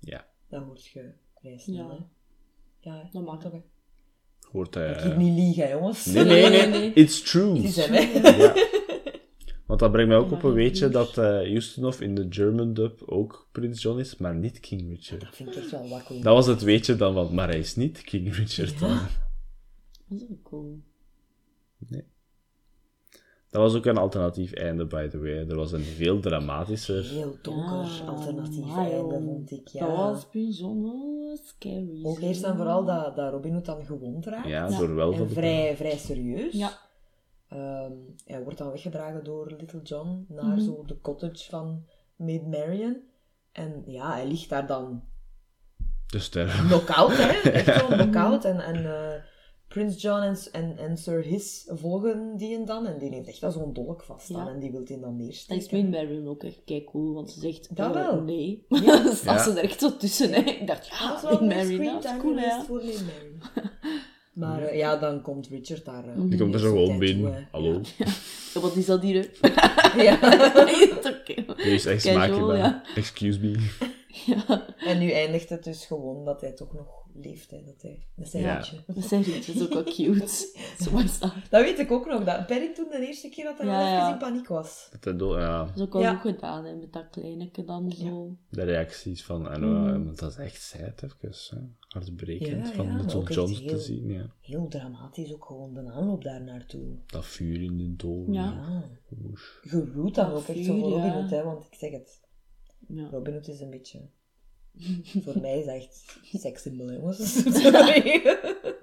Ja. Dat hoort je vrij snel, Ja. hè. Ja, mag toch. Hoort hij... Ik hier niet liegen, jongens. Nee, nee, nee, nee. It's true. Ja. Want dat brengt mij ook op een Ja, weetje dat dat eh Ustinov in de German dub ook Prins John is, maar niet King Richard. Dat vind ik echt wel wakkel. Dat was het weetje dan, want, maar hij is niet King Richard dan. Dat is ook cool. Dat was ook een alternatief einde, by the way. Er was een veel dramatischer... Heel donker Ja, alternatief einde, vond ik. Ja. Dat was bijzonder scary. Ook eerst en vooral dat, dat Robin Hood dan gewond raakt. Ja, door wel En van de... vrij, vrij serieus. Ja. Ehm, hij wordt dan weggedragen door Little John naar Mhm. zo de cottage van Maid Marian. En ja, hij ligt daar dan De sterren. knock-out, hè. Echt zo knock-out. En, en eh, Prince John en, en, en Sir His volgen die en dan. En die heeft echt zo'n dolk vast staan. Ja. En die wil hij dan neersteken. is met Marion ook echt kei cool, want ze zegt Dat eh, wel. nee. Dan staat Ja. ze er echt zo tussen. Hè. Ik dacht, Dat ja, is wel met een Marion, screen dat is cool, hè. voor. Maar eh, ja, dan komt Richard daar. eh, Die komt er zo gewoon binnen. Hallo. Ja, wat is dat hier? Ja. Oké. Er is echt smaakje. Excuse me. Ja, En nu eindigt het dus gewoon dat hij toch nog leeft, hè, dat hij met zijn Ja. liedje. dat zijn rietjes ook wel cute. Zo is dat. Dat weet ik ook nog, dat Paddington de eerste keer dat hij Ja, ja. in paniek was. Dat ja, Dat is ook wel Ja. goed gedaan, hè, met dat kleineke dan zo. de reacties van... En, Mm. uh, dat is echt sad, even. Hè. Hartbrekend Ja, van Little John heel- te zien. Ja. Heel dramatisch ook gewoon de aanloop daar naartoe. Dat vuur in de toren. Ja. Je root dan Dat ook echt zo voor Robin ja. Hood, hè, want ik zeg het. Ja. Robin Hood is een beetje... voor mij is dat echt sekssymbool, hè, jongens. Sorry.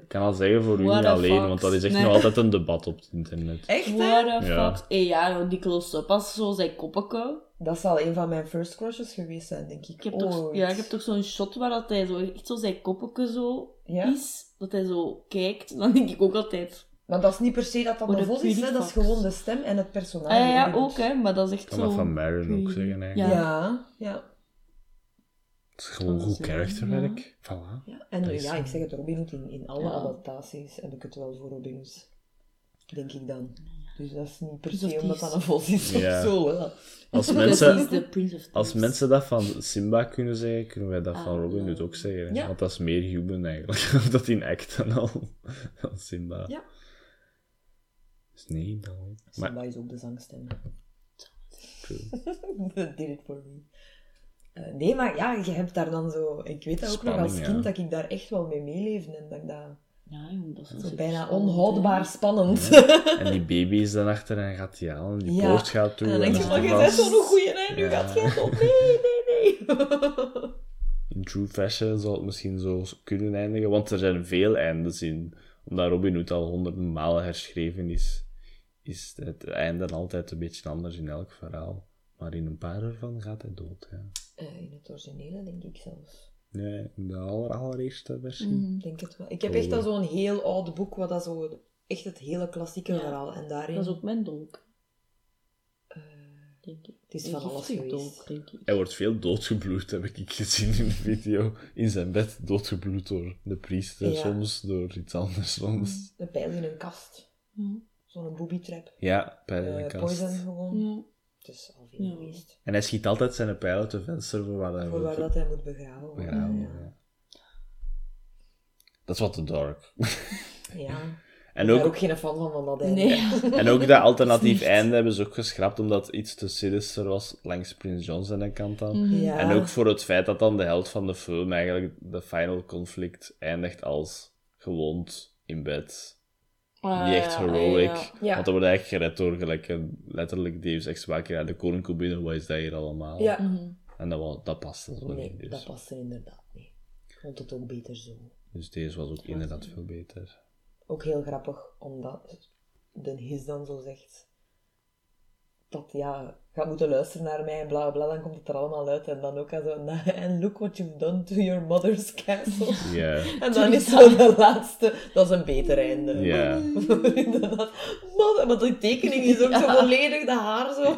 Ik kan al zeggen voor u niet alleen, fuck? want dat is echt Nee. nog altijd een debat op het internet. Echt? What the Ja. fuck? Hey, ja, die close-up als zo zijn koppeke. Dat zal een van mijn first crushes geweest zijn, denk ik. Ik heb toch, Ooit. ja, ik heb toch zo'n shot waar dat hij zo, echt zo zijn koppeke zo Ja. is. Dat hij zo kijkt. Dan denk ik ook altijd... Maar dat is niet per se dat dat de vos is, hè. dat is gewoon de stem en het personage. Ah, ja, ook hè, maar dat is echt Ik kan zo... dat van Marion ook zeggen, eigenlijk. Ja. Ja, ja. Het is gewoon Dat goed karakterwerk. Voilà. Ja, en Dat is- ja, ik zeg het, Robin Hood in, in alle Ja. adaptaties heb ik het wel voor Robin Hood. Denk ik dan. Dus dat is niet per of se omdat dat een vos is of Ja. zo. Hè. Als Dat mensen, als mensen dat van Simba kunnen zeggen, kunnen wij dat Ah, van Robin. Hood ook zeggen. hè. Want dat is meer human eigenlijk. dat in act en al. Dan Simba. Ja. Dus nee, dan. Maar, Simba is ook de zangstem. true. Did it for me. Eh, nee, maar ja, je hebt daar dan zo... Ik weet dat ook nog als kind, ja. dat ik daar echt wel mee meeleefde. En dat ik dat Ja, dat is zo bijna spannend, onhoudbaar spannend. En die baby is dan achter en gaat die aan. En die Ja. poort gaat toe. En dan denk je er je bent zo'n goeie, hè. Nu Ja. gaat jij tot. Nee, nee, nee. In True Fashion zal het misschien zo kunnen eindigen, want er zijn veel eindes in. Omdat Robin Hood al honderden malen herschreven is, is het einde altijd een beetje anders in elk verhaal. Maar in een paar ervan gaat hij dood, ja. Eh, in het originele denk ik zelfs. Nee, in de aller, allereerste versie. Mhm. Ik denk het wel. Ik heb echt al zo'n heel oud boek, wat dat zo... Echt het hele klassieke Ja. verhaal. En daarin... Dat is ook mijn dolk, eh, denk ik. Het is van Een alles geweest. dolk, denk ik. Hij wordt veel doodgebloed, heb ik gezien in de video. In zijn bed doodgebloed door de priester, Ja. soms door iets anders soms. een pijl in een kast. Ja. Zo'n booby trap. Ja, bij de Eh, kast. poison gewoon. Ja. Het is al veel Ja. geweest. En hij schiet altijd zijn pijl uit de venster voor waar hij Voor waar wil dat hij moet begraven worden. begraven. Ja. ja. Dat is wat te dark. Ja. En Ik ben ook, ook geen fan van, van dat einde. Nee. en ook dat alternatief einde hebben ze ook geschrapt omdat het iets te sinister was langs Prince John zijn kant dan. Mhm. Ja. En ook voor het feit dat dan de held van de film eigenlijk de final conflict eindigt als gewoond in bed. Niet echt ja, heroic. Want dan wordt eigenlijk gered door gelijk een, letterlijk Deus Ex Machina. De koning komt binnen, wat is dat hier allemaal? Ja. Mhm. En dat, dat paste zo Nee, niet. Dus. dat past er inderdaad niet. Ik vond het ook beter zo. dus deze was ook inderdaad veel beter. Ook heel grappig, omdat de his dan zo zegt dat ja, gaat moeten luisteren naar mij en bla bla, dan komt het er allemaal uit. En dan ook zo, and look what you've done to your mother's castle. Ja. En dan is zo de laatste, dat is een beter einde. Ja. Inderdaad. Mother, want die tekening is ook zo volledig, de haar zo.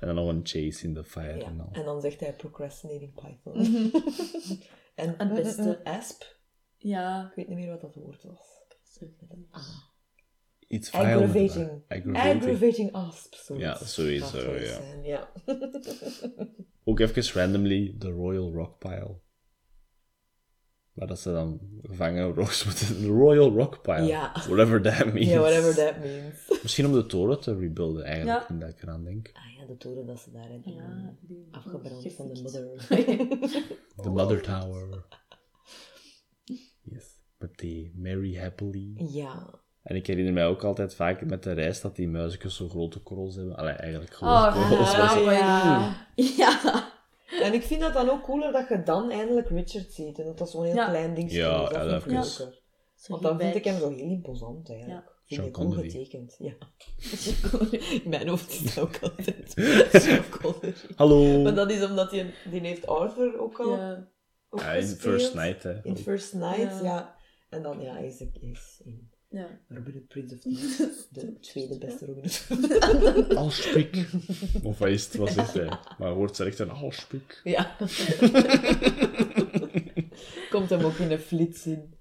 En dan nog een chase in the fire Ja, en al. En dan zegt hij procrastinating python. en Het beste. asp, Ja. ik weet niet meer wat dat woord was. Iets Aggravating. Aggravating. Aggravating asp. zoiets. Ja, sowieso, ja. zijn, ja. Ook even randomly de Royal Rockpile. Maar dat ze dan gevangen Rose moeten. De Royal Rockpile. Ja. Whatever that means. Ja, whatever that means. Misschien om de toren te rebuilden, eigenlijk, Ja. dat ik eraan denk. Ah ja, de toren dat ze daar hebben Ja, die- afgebrand van de mother. The Mother Tower. Yes. Met die Mary Happily. ja. En ik herinner mij ook altijd vaak met de reis dat die muisjes zo grote korrels hebben. Allee, eigenlijk grote Oh, korrels. zo- ja. Ja. En ik vind dat dan ook cooler dat je dan eindelijk Richard ziet. En dat dat zo'n heel Ja. klein dingetje Ja, is. Dat ja, vind ik dat leuker. Zo Want dan vind ik hem zo heel imposant eigenlijk. Ja. Vind ik goed Connery. getekend. Ja. In mijn hoofd is dat ook altijd. Hallo! Maar dat is omdat hij, die heeft Arthur ook al Ja. ook Ja, in. First Night, hè. In First Night, ja. Ja. En dan ja, is hij is in Ja. Robin Hood Prince of Thieves, de tweede beste Robin Hood. Alspik. Of wat is het? Wat zegt hij? Maar hoort ze echt een alspik? Ja. Komt hem ook in een flits in.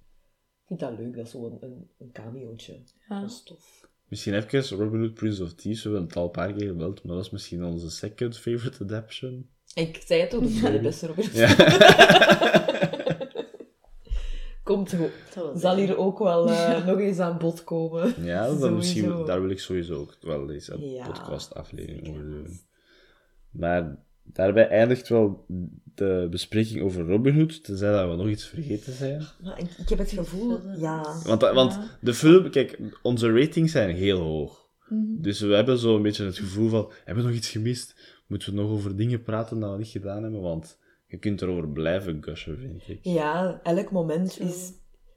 Ik vind dat leuk, dat is zo'n een, een cameootje. Ja. Dat is tof. Misschien even Robin Hood Prince of Thieves. We hebben het al een paar keer gemeld, maar dat is misschien onze second favorite adaptation. Ik zei het ook, de tweede beste Robin Hood. Ja. Komt Zal hier ook wel eh, nog eens aan bod komen. Ja, dan misschien, daar wil ik sowieso ook wel eens een Ja, podcast-aflevering over doen. Maar daarbij eindigt wel de bespreking over Robin Hood, tenzij dat we nog iets vergeten zijn. Maar ik, ik heb het gevoel, ja. Want, want de film, kijk, onze ratings zijn heel hoog. Dus we hebben zo een beetje het gevoel van, hebben we nog iets gemist? Moeten we nog over dingen praten dat we niet gedaan hebben? Want je kunt erover blijven gushen, vind ik. Ja, elk moment is...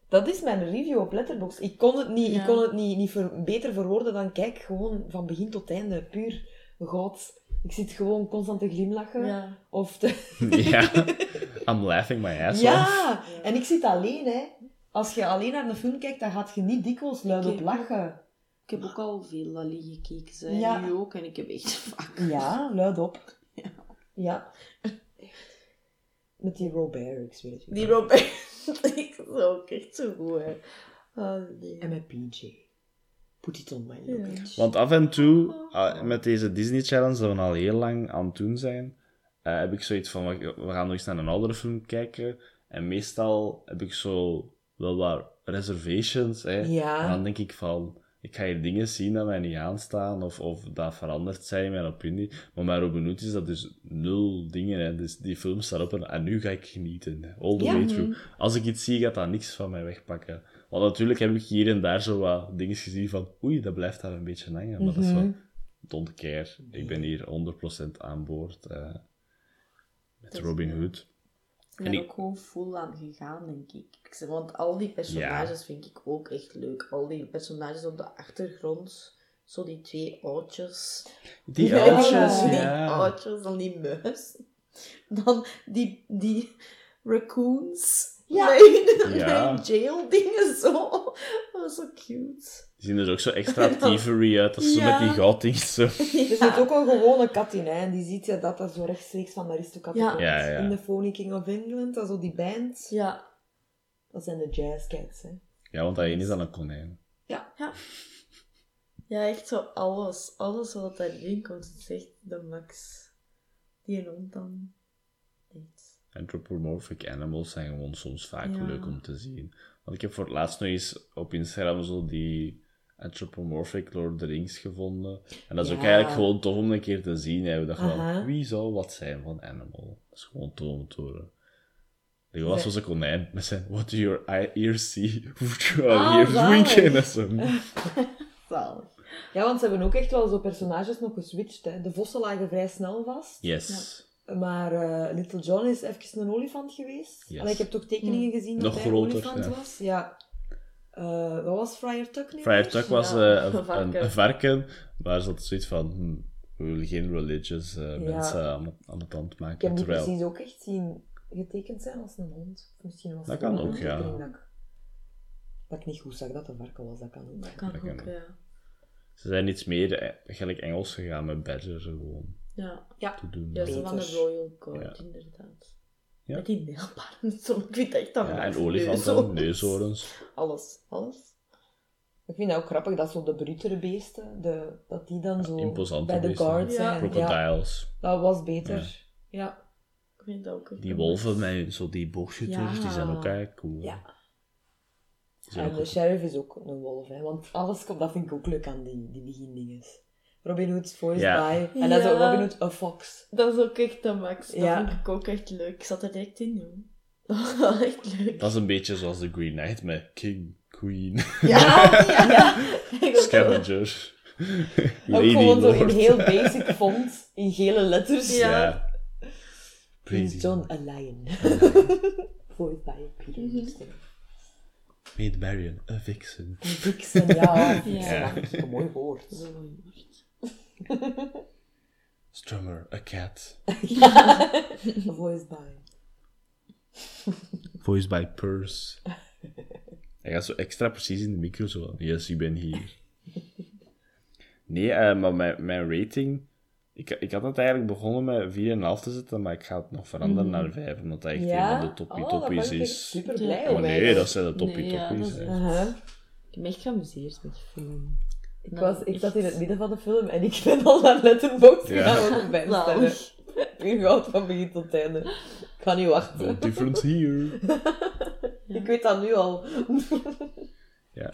Dat is mijn review op Letterboxd. Ik kon het niet, ik Ja. kon het niet, niet ver- beter verwoorden dan kijk gewoon van begin tot einde. Puur goud. Ik zit gewoon constant te glimlachen. Ja. Of te... Ja, I'm laughing my ass off. Ja, en ik zit alleen, hè. Als je alleen naar een film kijkt, dan gaat je niet dikwijls luidop Ik heb- lachen. Ik heb ook al veel Lali gekeken, zij Ja. nu ook, en ik heb echt vaak... Ja, luidop. Ja. Ja. Met die Robert, ik zweer het je. Die Robert is ook echt zo goed, hè. Oh, nee. En met PJ. Put it on my luggage. Want af en toe, ah, met deze Disney Challenge, dat we al heel lang aan het doen zijn, eh, heb ik zoiets van, we we gaan nog eens naar een oudere film kijken. En meestal heb ik zo wel wat reservations. Hè. Ja. En dan denk ik van, ik ga hier dingen zien dat mij niet aanstaan, of, of dat veranderd zijn in mijn opinie. Maar bij Robin Hood is dat dus nul dingen. Hè. Dus die film staat op en, en nu ga ik genieten. All the Ja. way through. Als ik iets zie, gaat dat niks van mij wegpakken. Want natuurlijk heb ik hier en daar zo wat dingen gezien van, oei, dat blijft daar een beetje hangen. Maar dat is Mhm. wel, don't care. Ik ben hier 100% aan boord eh, met Robin. Hood. Ik ben En er ik- ook gewoon full aan gegaan, denk ik. Want al die personages vind ik ook echt leuk. Al die personages op de achtergrond. Zo die twee oudjes. Die Ja, oudjes, Die ja. oudjes, dan die muis. Dan die, die raccoons. Ja. Hun, Ja. jail dingen zo. Dat was zo cute. Die zien er ook zo extra thievery uit, als ze Ja. met die gouddingen zo. Er zit ook een gewone kat in, hè. En die ziet je dat dat zo rechtstreeks van de Aristocat Ja. komt. Ja, ja. In de Phony King of England, dat is zo die band. Ja. Dat zijn de Jazz Cats, hè. Ja, want dat ene is dan een konijn. Ja. Ja, echt zo alles. Alles wat daarin komt, is echt de max. Die hond dan. Echt. Anthropomorphic animals zijn gewoon soms vaak Ja. leuk om te zien. Want ik heb voor het laatst nog eens op Instagram zo die anthropomorphic Lord of the Rings gevonden. En dat is ook Ja. eigenlijk gewoon tof om een keer te zien. Hè. We dachten van, wie zou wat zijn van animal? Dat is gewoon tof om te horen. Die was zoals een konijn met zijn What do your ears see? Ah, Hier zalig. winken en zo. Zalig. Ja, want ze hebben ook echt wel zo personages nog geswitcht, hè. De vossen lagen vrij snel vast. Yes. Maar eh, Little John is even een olifant geweest. Yes. Allee, ik heb toch tekeningen gezien dat Nog hij een olifant ja. was. Ja. Eh, wat was Friar Tuck nu Friar? Tuck was Ja, eh, een varken. een, een varken, maar ze had zoiets van, hm, we willen geen religious eh, Ja. mensen aan, aan het hand Ik maken. heb die terwijl, precies ook echt zien getekend zijn als een hond. Misschien was Dat het kan ook, ja. Dat ik, dat ik niet goed zag dat het een varken was, dat kan ook. Dat kan Dat ook, kan. ja. ze zijn iets meer gelijk Engels gegaan met Badger gewoon Ja. Ja. te doen. Ja, Beter. van de Royal Court, Ja. inderdaad. Ja. Met die nijlpaarden. Zo, ik vind echt dat Ja, en olifanten, neushoorns. neushoorns. Alles, alles. Ik vind dat ook grappig dat zo de brutere beesten, de, dat die dan zo imposante bij de beesten. guard Ja. zijn. Ja, Crocodiles. dat was beter. Ja. Ik vind dat ook echt Die wolven met zo die boogschutters, die zijn ook Ja. eigenlijk cool. Ja. En ook de sheriff is ook een wolf, hè. Want alles komt, dat vind ik ook leuk aan die, die begindinges. Robin Hood's voice Ja. by. En dan zo. Robin Hood, a fox. Dat is ook echt de max. Dat Ja. vind ik ook echt leuk. Ik zat er direct in, joh. Dat was echt leuk. Dat is een beetje zoals de Green Knight met King, Queen, Ja, ja, ja. Scavenger, Ook gewoon zo in heel basic font, in gele letters. Ja. Prince Pretty. John, a lion. Voiced by Peter Mhm. Houston. Maid Marian, a vixen. En Vixen, ja. Ja. Dat is een mooi woord. Dat is wel een woord. Strummer, a cat. Voiced by. Voiced by Purse. Hij gaat zo extra precies in de micro zo. van, Yes, ik ben hier. Nee, eh, maar mijn, mijn rating... Ik, ik had het eigenlijk begonnen met 4,5 te zetten, maar ik ga het nog veranderen naar 5, omdat dat echt Ja? een van de toppie Oh, ben is. super blij om. nee, dat zijn de toppie Nee, ja, is. Uh-huh. Ik heb me echt geamuseerd met film. Ik, was, ik zat in het midden van de film en ik ben al naar Letterboxd Ja. gegaan om bij te stellen. Zalig. Ik goud van begin tot einde. Ik ga niet wachten. No difference here. Ik weet dat nu al. Ja.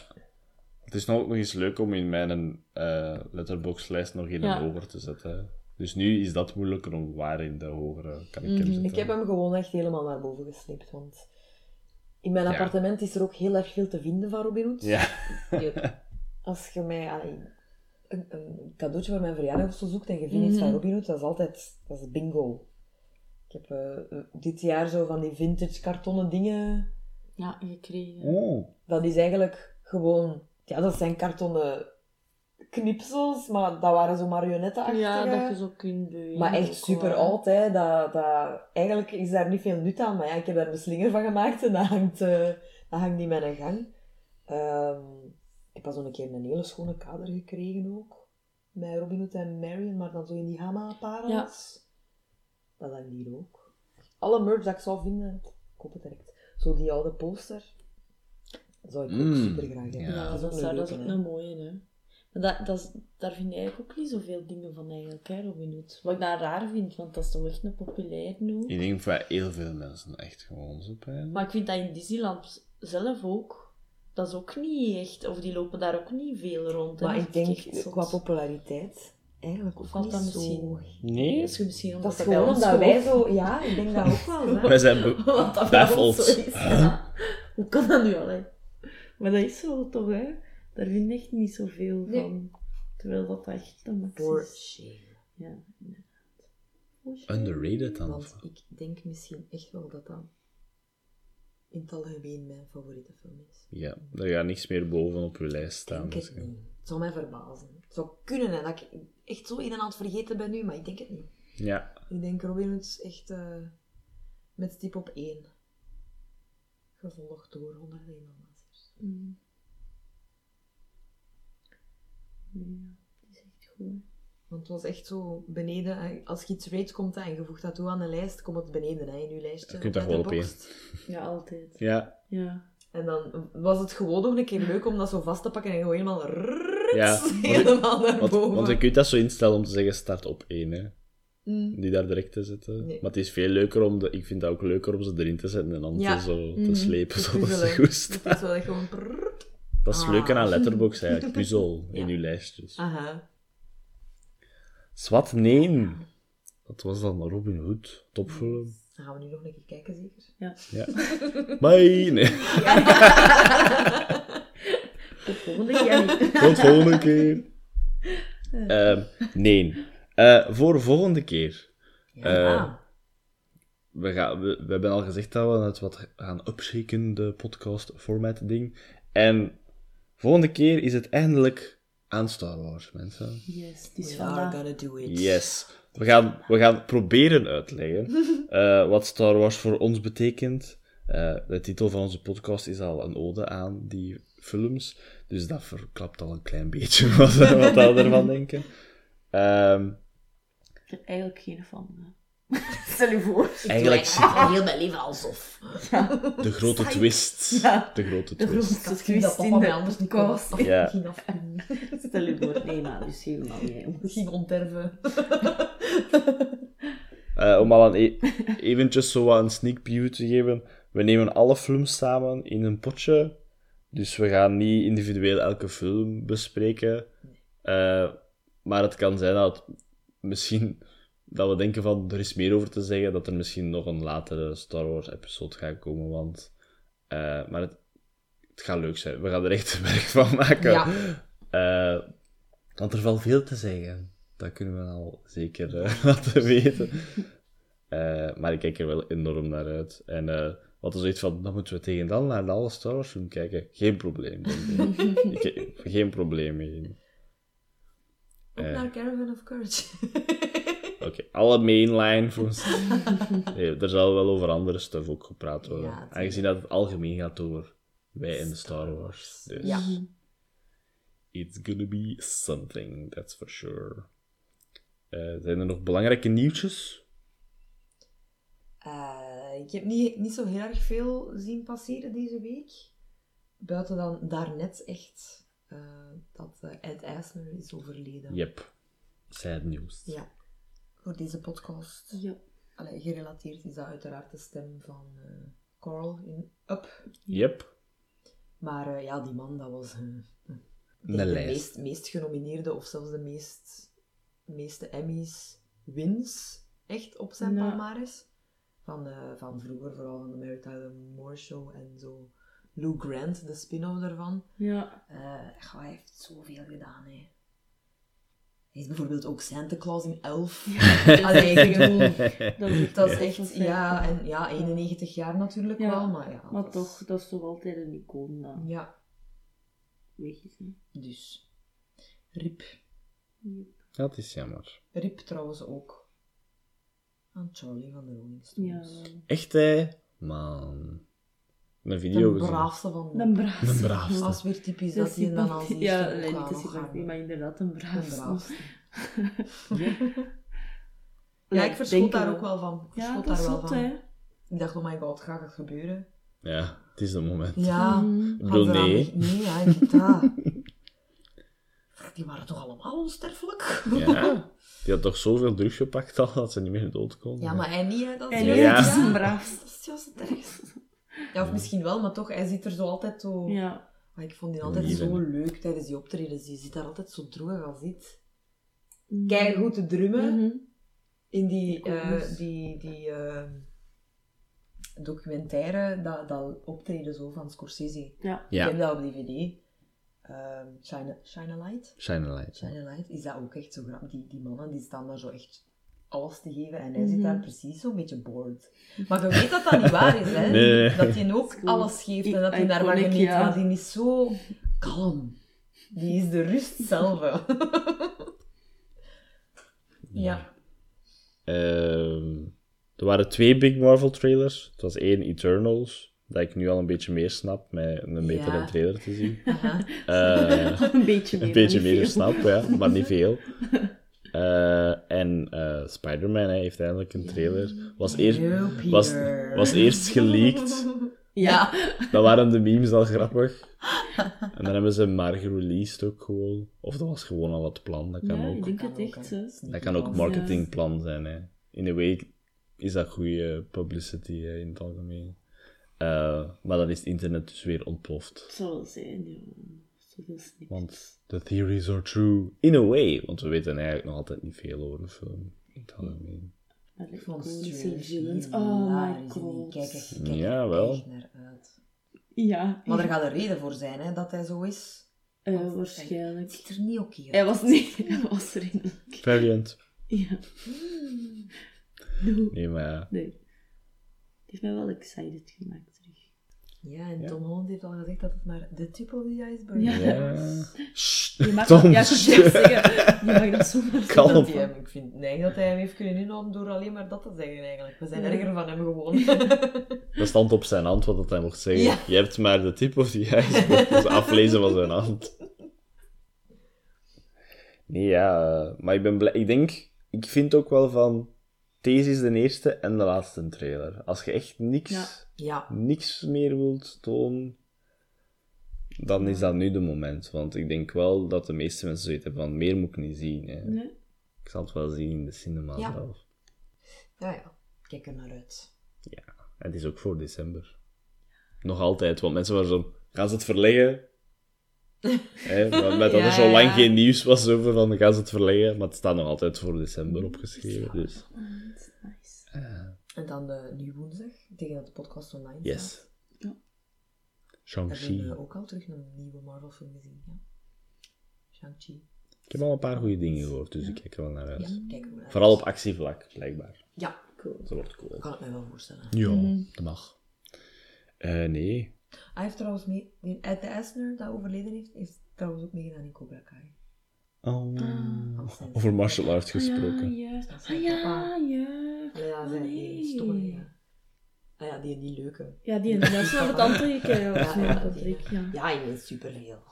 Het is nou ook nog eens leuk om in mijn eh letterbox-lijst nog in Ja. een hoger te zetten. Dus nu is dat moeilijker om waar in de hogere kan ik hem Mhm. zetten. Ik heb hem gewoon echt helemaal naar boven gesleept, want in mijn Ja. appartement is er ook heel erg veel te vinden van Robin Hood. Ja. Als je mij allee, een, een cadeautje voor mijn verjaardag of zo zoekt en je vindt iets van Robin Hood, dat is altijd dat is bingo. Ik heb eh, dit jaar zo van die vintage kartonnen dingen. Ja, gekregen. Oh. Dat is eigenlijk gewoon... Ja, dat zijn kartonnen knipsels, maar dat waren zo marionettenachtige. Ja, dat je zo kunt bewegen. Maar echt super oud, hè. Dat, dat, eigenlijk is daar niet veel nut aan, maar ja, ik heb daar een slinger van gemaakt en dat hangt, eh dat hangt in mijn gang. Ehm, ik heb pas een keer een hele schone kader gekregen ook. Met Robin Hood en Marion, maar dan zo in die Hama-parels. Dat hangt hier ook. alle merch dat ik zou vinden, ik koop het direct. Zo die oude poster, dat zou ik ook Mm. super graag hebben. Ja. Ja, dat dat, is ook zou, een dat is ook hè. een mooie, hè. Maar dat, dat is, daar vind ik eigenlijk ook niet zoveel dingen van eigenlijk, hè, Robin Hood. Wat ik daar raar vind, want dat is toch echt een populair nu. Ik denk voor heel veel mensen echt gewoon zo pijn. Maar ik vind dat in Disneyland zelf ook, dat is ook niet echt, of die lopen daar ook niet veel rond. hè. Maar ik denk, qua populariteit, eigenlijk ook Valt niet dat zo... misschien- Nee? Dat is misschien omdat Dat is gewoon omdat wij zo... Ja, ik denk dat ook wel, hè. Wij zijn zo ja. Hoe kan dat nu al, Maar dat is zo toch, hè? Daar vind ik echt niet zoveel Nee. van. Terwijl dat echt een max For is. shame. Ja, inderdaad. Underrated dan. Want ik denk misschien echt wel dat dat in het algemeen mijn favoriete film is. Ja, er gaat niks meer boven op uw lijst Ik staan. denk het misschien. niet. Het zou mij verbazen. Het zou kunnen hè, dat ik echt zo een en aan het vergeten ben nu, maar ik denk het niet. Ja, Ik denk Robin Hood is echt eh, met stip op één. Gevolgd door 101 Dalmatiërs. Mm. Ja, die is echt goed. Want het was echt zo beneden. Als je iets rate komt en je voegt dat toe aan een lijst, komt het beneden hè, in je lijstje. Je kunt dat gewoon op. Ja, altijd. ja, Ja. En dan was het gewoon nog een keer leuk om dat zo vast te pakken en gewoon helemaal Ja, want ik- helemaal naar want, boven. want je kunt dat zo instellen om te zeggen start op één, hè. Mm. Die daar direct te zetten. Nee. Maar het is veel leuker om de, ik vind dat ook leuker om ze erin te zetten en dan Ja. te, zo, te slepen zoals ze puzzelen. goed staan. is wel echt gewoon... prrrt. Dat is het Ah. leuke aan Letterboxd eigenlijk, puzzel in Ja. uw lijstjes. Aha. Zwat, nee. Dat was dan Robin Hood, topfilm. Dan gaan we nu nog een keer kijken, zeker? Ja. Bye! Nee, De volgende keer niet. tot volgende keer. Ehm, nee. Eh, voor de volgende keer. Ja. We, gaan, we, we hebben al gezegd dat we het wat gaan upshaken, de podcast format ding. En volgende keer is het eindelijk aan Star Wars, mensen. Yes, We are gonna do it. Yes. We gaan, we gaan proberen uitleggen eh, wat Star Wars voor ons betekent. Eh, de titel van onze podcast is al een ode aan die films. Dus dat verklapt al een klein beetje wat, wat we ervan denken. Ehm, Ik heb eigenlijk geen fan. Stel je voor. eigenlijk Ik zit doe heel mijn leven alsof. de grote twist. Ja. De grote De twist. grootste Misschien dat twist papa in mij de anders niet podcast. kon Ja. Afdoen. Stel je voor. Nee, maar dus helemaal niet. onterven. Eh, om al een e eventjes zo wat een sneak preview te geven. We nemen alle films samen in een potje. Dus we gaan niet individueel elke film bespreken. Eh, maar het kan zijn dat misschien dat we denken van er is meer over te zeggen. Dat er misschien nog een latere Star Wars episode gaat komen. Want, eh, maar het, het gaat leuk zijn. We gaan er echt werk van maken. Ja. Eh, want er valt veel te zeggen. Dat kunnen we al zeker eh, laten weten. Maar ik kijk er wel enorm naar uit. En wat is zoiets van, dan moeten we tegen dan naar de alle Star Wars film kijken. Geen probleem, ik. ik geen probleem mee. Ook naar Caravan of Courage. Oké, alle mainline films. Nee, er zal wel over andere stuff ook gepraat worden. Ja. Aangezien dat het algemeen gaat over wij en de Star Wars. Dus Ja. it's gonna be something, that's for sure. Eh, zijn er nog belangrijke nieuwtjes? Eh, ik heb niet, niet zo heel erg veel zien passeren deze week. Buiten dan daarnet echt eh, dat Ed Asner is overleden. Yep. Sad nieuws. Ja, voor deze podcast. Ja. Allee, gerelateerd is dat uiteraard de stem van eh Carl in Up. Yep. Maar eh, ja, die man, dat was eh, Een de meest, meest genomineerde, of zelfs de meest, meeste Emmys wins, echt op zijn Ja. palmares. Van, eh, van vroeger, vooral van de Mary Tyler Moore Show en zo. Lou Grant, de spin-off daarvan. Ja. Eh, goh, hij heeft zoveel gedaan, hè. Hij is bijvoorbeeld ook Santa Claus in Elf. Allee, ik bedoel, Dat is, dat is wel echt, ja, en, ja, 91 jaar natuurlijk Ja, wel, maar ja. Maar dat toch, is- dat is toch altijd een icoon dat Ja, weg is. Hè? dus. Rip. Dat is jammer. Rip trouwens ook. Aan Charlie van de Rolling Ja. Stones. Echt, hè? Man. Een video De braafste van de... Een braaf. De braafste. Dat is weer typisch dat hij dan al sympathie- ziet. Ja, nee, niet de sympathie, maar inderdaad een Een braaf. braafste. Ja, Ja, ik verschot daar ook wel van. Ik Ja, verschot dat daar is wel zot, van. hè. Ik dacht, oh my god, gaat het gebeuren? Ja, het is het moment. Ja. Ik bedoel, nee. Nee, ja, inderdaad. Die waren toch allemaal onsterfelijk? Ja. Die had toch zoveel drugs gepakt al dat ze niet meer dood kon. Ja, maar hij niet, hè. Dat is nu Ja. is het een braafste. Dat is juist het ergste. Ja, of misschien wel, maar toch, hij zit er zo altijd zo... Ja. Maar ik vond die altijd zo leuk tijdens die optredens. Die zit daar altijd zo droog als dit. Kijk goed te drummen. Mhm. In die, Cool. eh, die, die eh, documentaire, dat, dat optreden zo van Scorsese. Ja. Ja. Ik heb dat op DVD. Ehm Shine, Shine a Light. Shine a light. Shine a Light is dat ook echt zo grappig. Die, die mannen die staan daar zo echt alles te geven en hij zit Mhm. daar precies zo'n beetje bored. Maar je weet dat dat niet waar is, hè? Nee. Dat hij ook Cool. alles geeft en dat hij daar maar geniet. ja. Maar die is zo kalm. Die is de rust zelf. ja. Ehm, er waren twee Big Marvel trailers. Het was één Eternals, dat ik nu al een beetje meer snap, met een betere Ja. trailer te zien. Eh, een beetje meer. een beetje meer snap, ja, maar niet veel. Eh, en eh, Spider-Man heeft eindelijk een trailer. Was, eer, Yo, was, was eerst geleakt. Ja. Dan waren de memes al grappig. En dan hebben ze hem maar gereleased ook gewoon. Of dat was gewoon al het plan, dat kan Ja, ik ook. denk Kan het echt. Dat kan ook marketingplan zijn. Hè. In a way is dat goede publicity hè, in het algemeen. Eh, maar dan is het internet dus weer ontploft. Het wel zijn, ja. Want the theories are true. In a way. Want we weten eigenlijk nog altijd niet veel over de film. In het algemeen. Ik vond. Oh my god. Kijken, die kijken Ja, wel. naar uit. Ja. Maar er gaat een reden voor zijn, hè, dat hij zo is. Eh, Want waarschijnlijk. Het ziet er niet oké uit. Hij was niet... Hij was er in. Variant. Ja. No. Nee, maar ja. Nee. Het heeft mij wel excited gemaakt. Ja, en Ja. Tom Holland heeft al gezegd dat het maar de tip of the iceberg is. Ja. Sst, Je mag Tom, dat, ja, zeggen. Je mag dat zomaar Kalm. Hem, ik vind nee, dat hij hem heeft kunnen inhouden door alleen maar dat te zeggen eigenlijk. We zijn Ja. erger van hem gewoon. Dat stond op zijn hand wat dat hij mocht zeggen. Ja. Je hebt maar de tip of die iceberg. Dat is aflezen van zijn hand. Nee, ja. eh, Maar ik ben blij. Ik denk... Ik vind ook wel van... Deze is de eerste en de laatste trailer. Als je echt niks, Ja. ja. niks meer wilt tonen... Dan is dat nu de moment. Want ik denk wel dat de meeste mensen zoiets hebben van... Meer moet ik niet zien. Hè. Nee. Ik zal het wel zien in de cinema Ja. zelf. Ja, ja. Kijk er naar uit. En het is ook voor december. Nog altijd, want mensen waren zo... Gaan ze het verleggen? Hè, met dat Ja, er zo lang ja. geen nieuws was over van gaan ze het verleggen, maar het staat nog altijd voor december opgeschreven. Dus, Oh, dat is nice. En dan eh, nu woensdag, tegen dat de podcast online staat, yes. Ja. hebben Shang-Chi. we ook al terug een nieuwe Marvel film gezien. Ja. Shang-Chi. Ik heb al een paar goede dingen gehoord, dus ik kijk er wel naar uit. Ja, kijk dat Vooral op actievlak, blijkbaar. Ja, Cool. Dat wordt cool. kan ik me wel voorstellen. Ja, Mhm. dat mag. Eh, nee. Hij heeft trouwens mee... Ed de Asner, dat overleden heeft, heeft trouwens ook meegedaan in Cobra Kai. Oh, zijn- over martial arts Ah, ja, gesproken. ja. Dat is Ah ja, papa. ja. Ja, Ah, zijn, die stomme, ja. Ah ja, die, die leuke. Ja, die dat is wel het aantrekken. Ja, Ja, ja, ja. Ja, je weet superveel.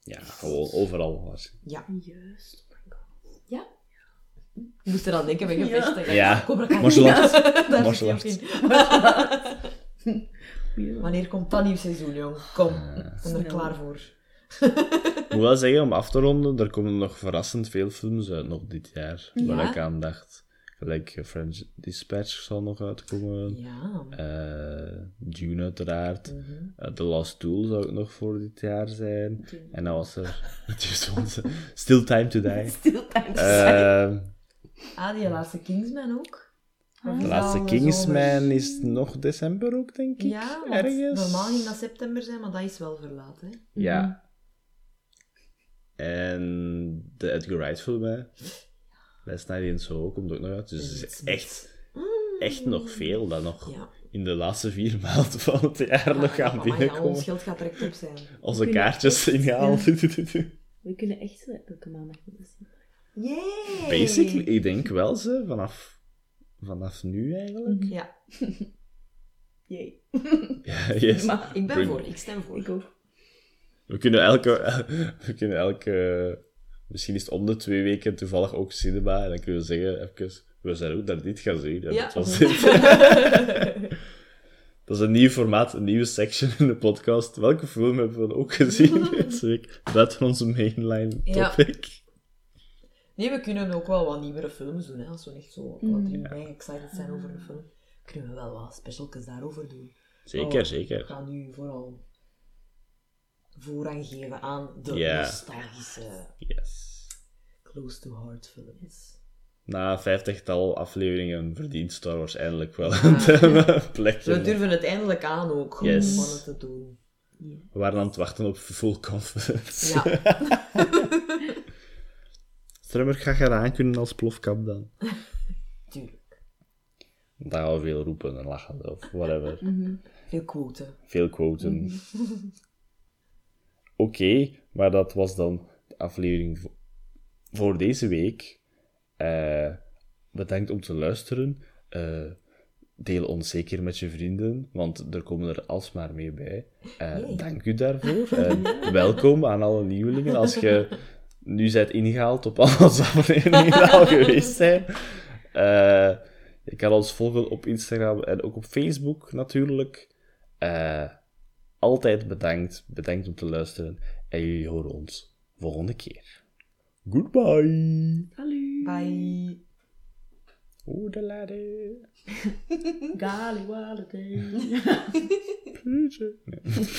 Ja, gewoon overal. was- Ja. Juist. Oh my god. Ja. Je moest er aan denken bij Ja. gevechten. Ja. Cobra Kai. Martial arts. Martial. Ja. Wanneer komt dat nieuw seizoen, jong? Kom, Ah, ik ben er klaar voor. Ik moet wel zeggen, om af te ronden, er komen nog verrassend veel films uit nog dit jaar. Ja? Waar ik aan dacht. Gelijk eh, French Dispatch zal nog uitkomen. Ja. Eh, Dune uiteraard. Mhm. Eh, The Lost Tool zou ook nog voor dit jaar zijn. Dune. En dan was er Just Once- Still Time to Die. Still time to Eh, Ah, die laatste Kingsman ook. Of de laatste Kingsman is nog december ook, denk ik. Ja, ergens. normaal ging dat september zijn, maar dat is wel verlaat, hè. Ja. En de Edgar Wright film, hè. Last Night in Soho komt ook nog uit. Dus het is echt, echt nog veel dat nog Ja. in de laatste vier maanden van het jaar nog gaan ja, binnenkomen. ons geld gaat direct op zijn. Onze kaartjes echt- ingehaald. We kunnen echt zo elke maandag cinema. Yay! Basically, ik denk wel ze, vanaf, vanaf nu eigenlijk. Ja, Jee. Ja, yes. Maar ik ben Bring- voor. Ik stem voor. ik ook. We kunnen elke, we kunnen elke, misschien is het om de twee weken toevallig ook cinema. En dan kunnen we zeggen, even, we zijn ook naar dit gaan zien. En Ja. dat was dit. Dat is een nieuw formaat, een nieuwe section in de podcast. Welke film hebben we dan ook gezien deze week? Buiten onze mainline Ja. topic. Nee, we kunnen ook wel wat nieuwere films doen. Hè. Als we echt zo wat erbij excited zijn over een film, kunnen we wel wat specialjes daarover doen. Zeker, Oh, zeker. Ik ga nu vooral voorrang geven aan de Ja. nostalgische Yes. close to heart films. Na vijftigtal afleveringen verdient Star Wars eindelijk wel Ja. een plekje. We durven het eindelijk aan ook Yes. om het te doen. We waren aan het wachten op full confidence. Ja, Strummer gaat je eraan kunnen als plofkap dan. tuurlijk. Dan gaan we veel roepen en lachen of whatever. Veel quoten. Veel quoten. Oké, maar dat was dan de aflevering vo- voor deze week. Eh, bedankt om te luisteren. Eh, deel ons zeker met je vrienden, want er komen er alsmaar meer bij. Eh, dank u daarvoor. En welkom aan alle nieuwelingen. Als je nu bent ingehaald op al onze afleveringen die al geweest zijn. Eh, je kan ons volgen op Instagram en ook op Facebook natuurlijk. Altijd bedankt. Bedankt om te luisteren. En jullie horen ons volgende keer. Goodbye. Hallo. Bye. Oeh, de lade. Gali, wale,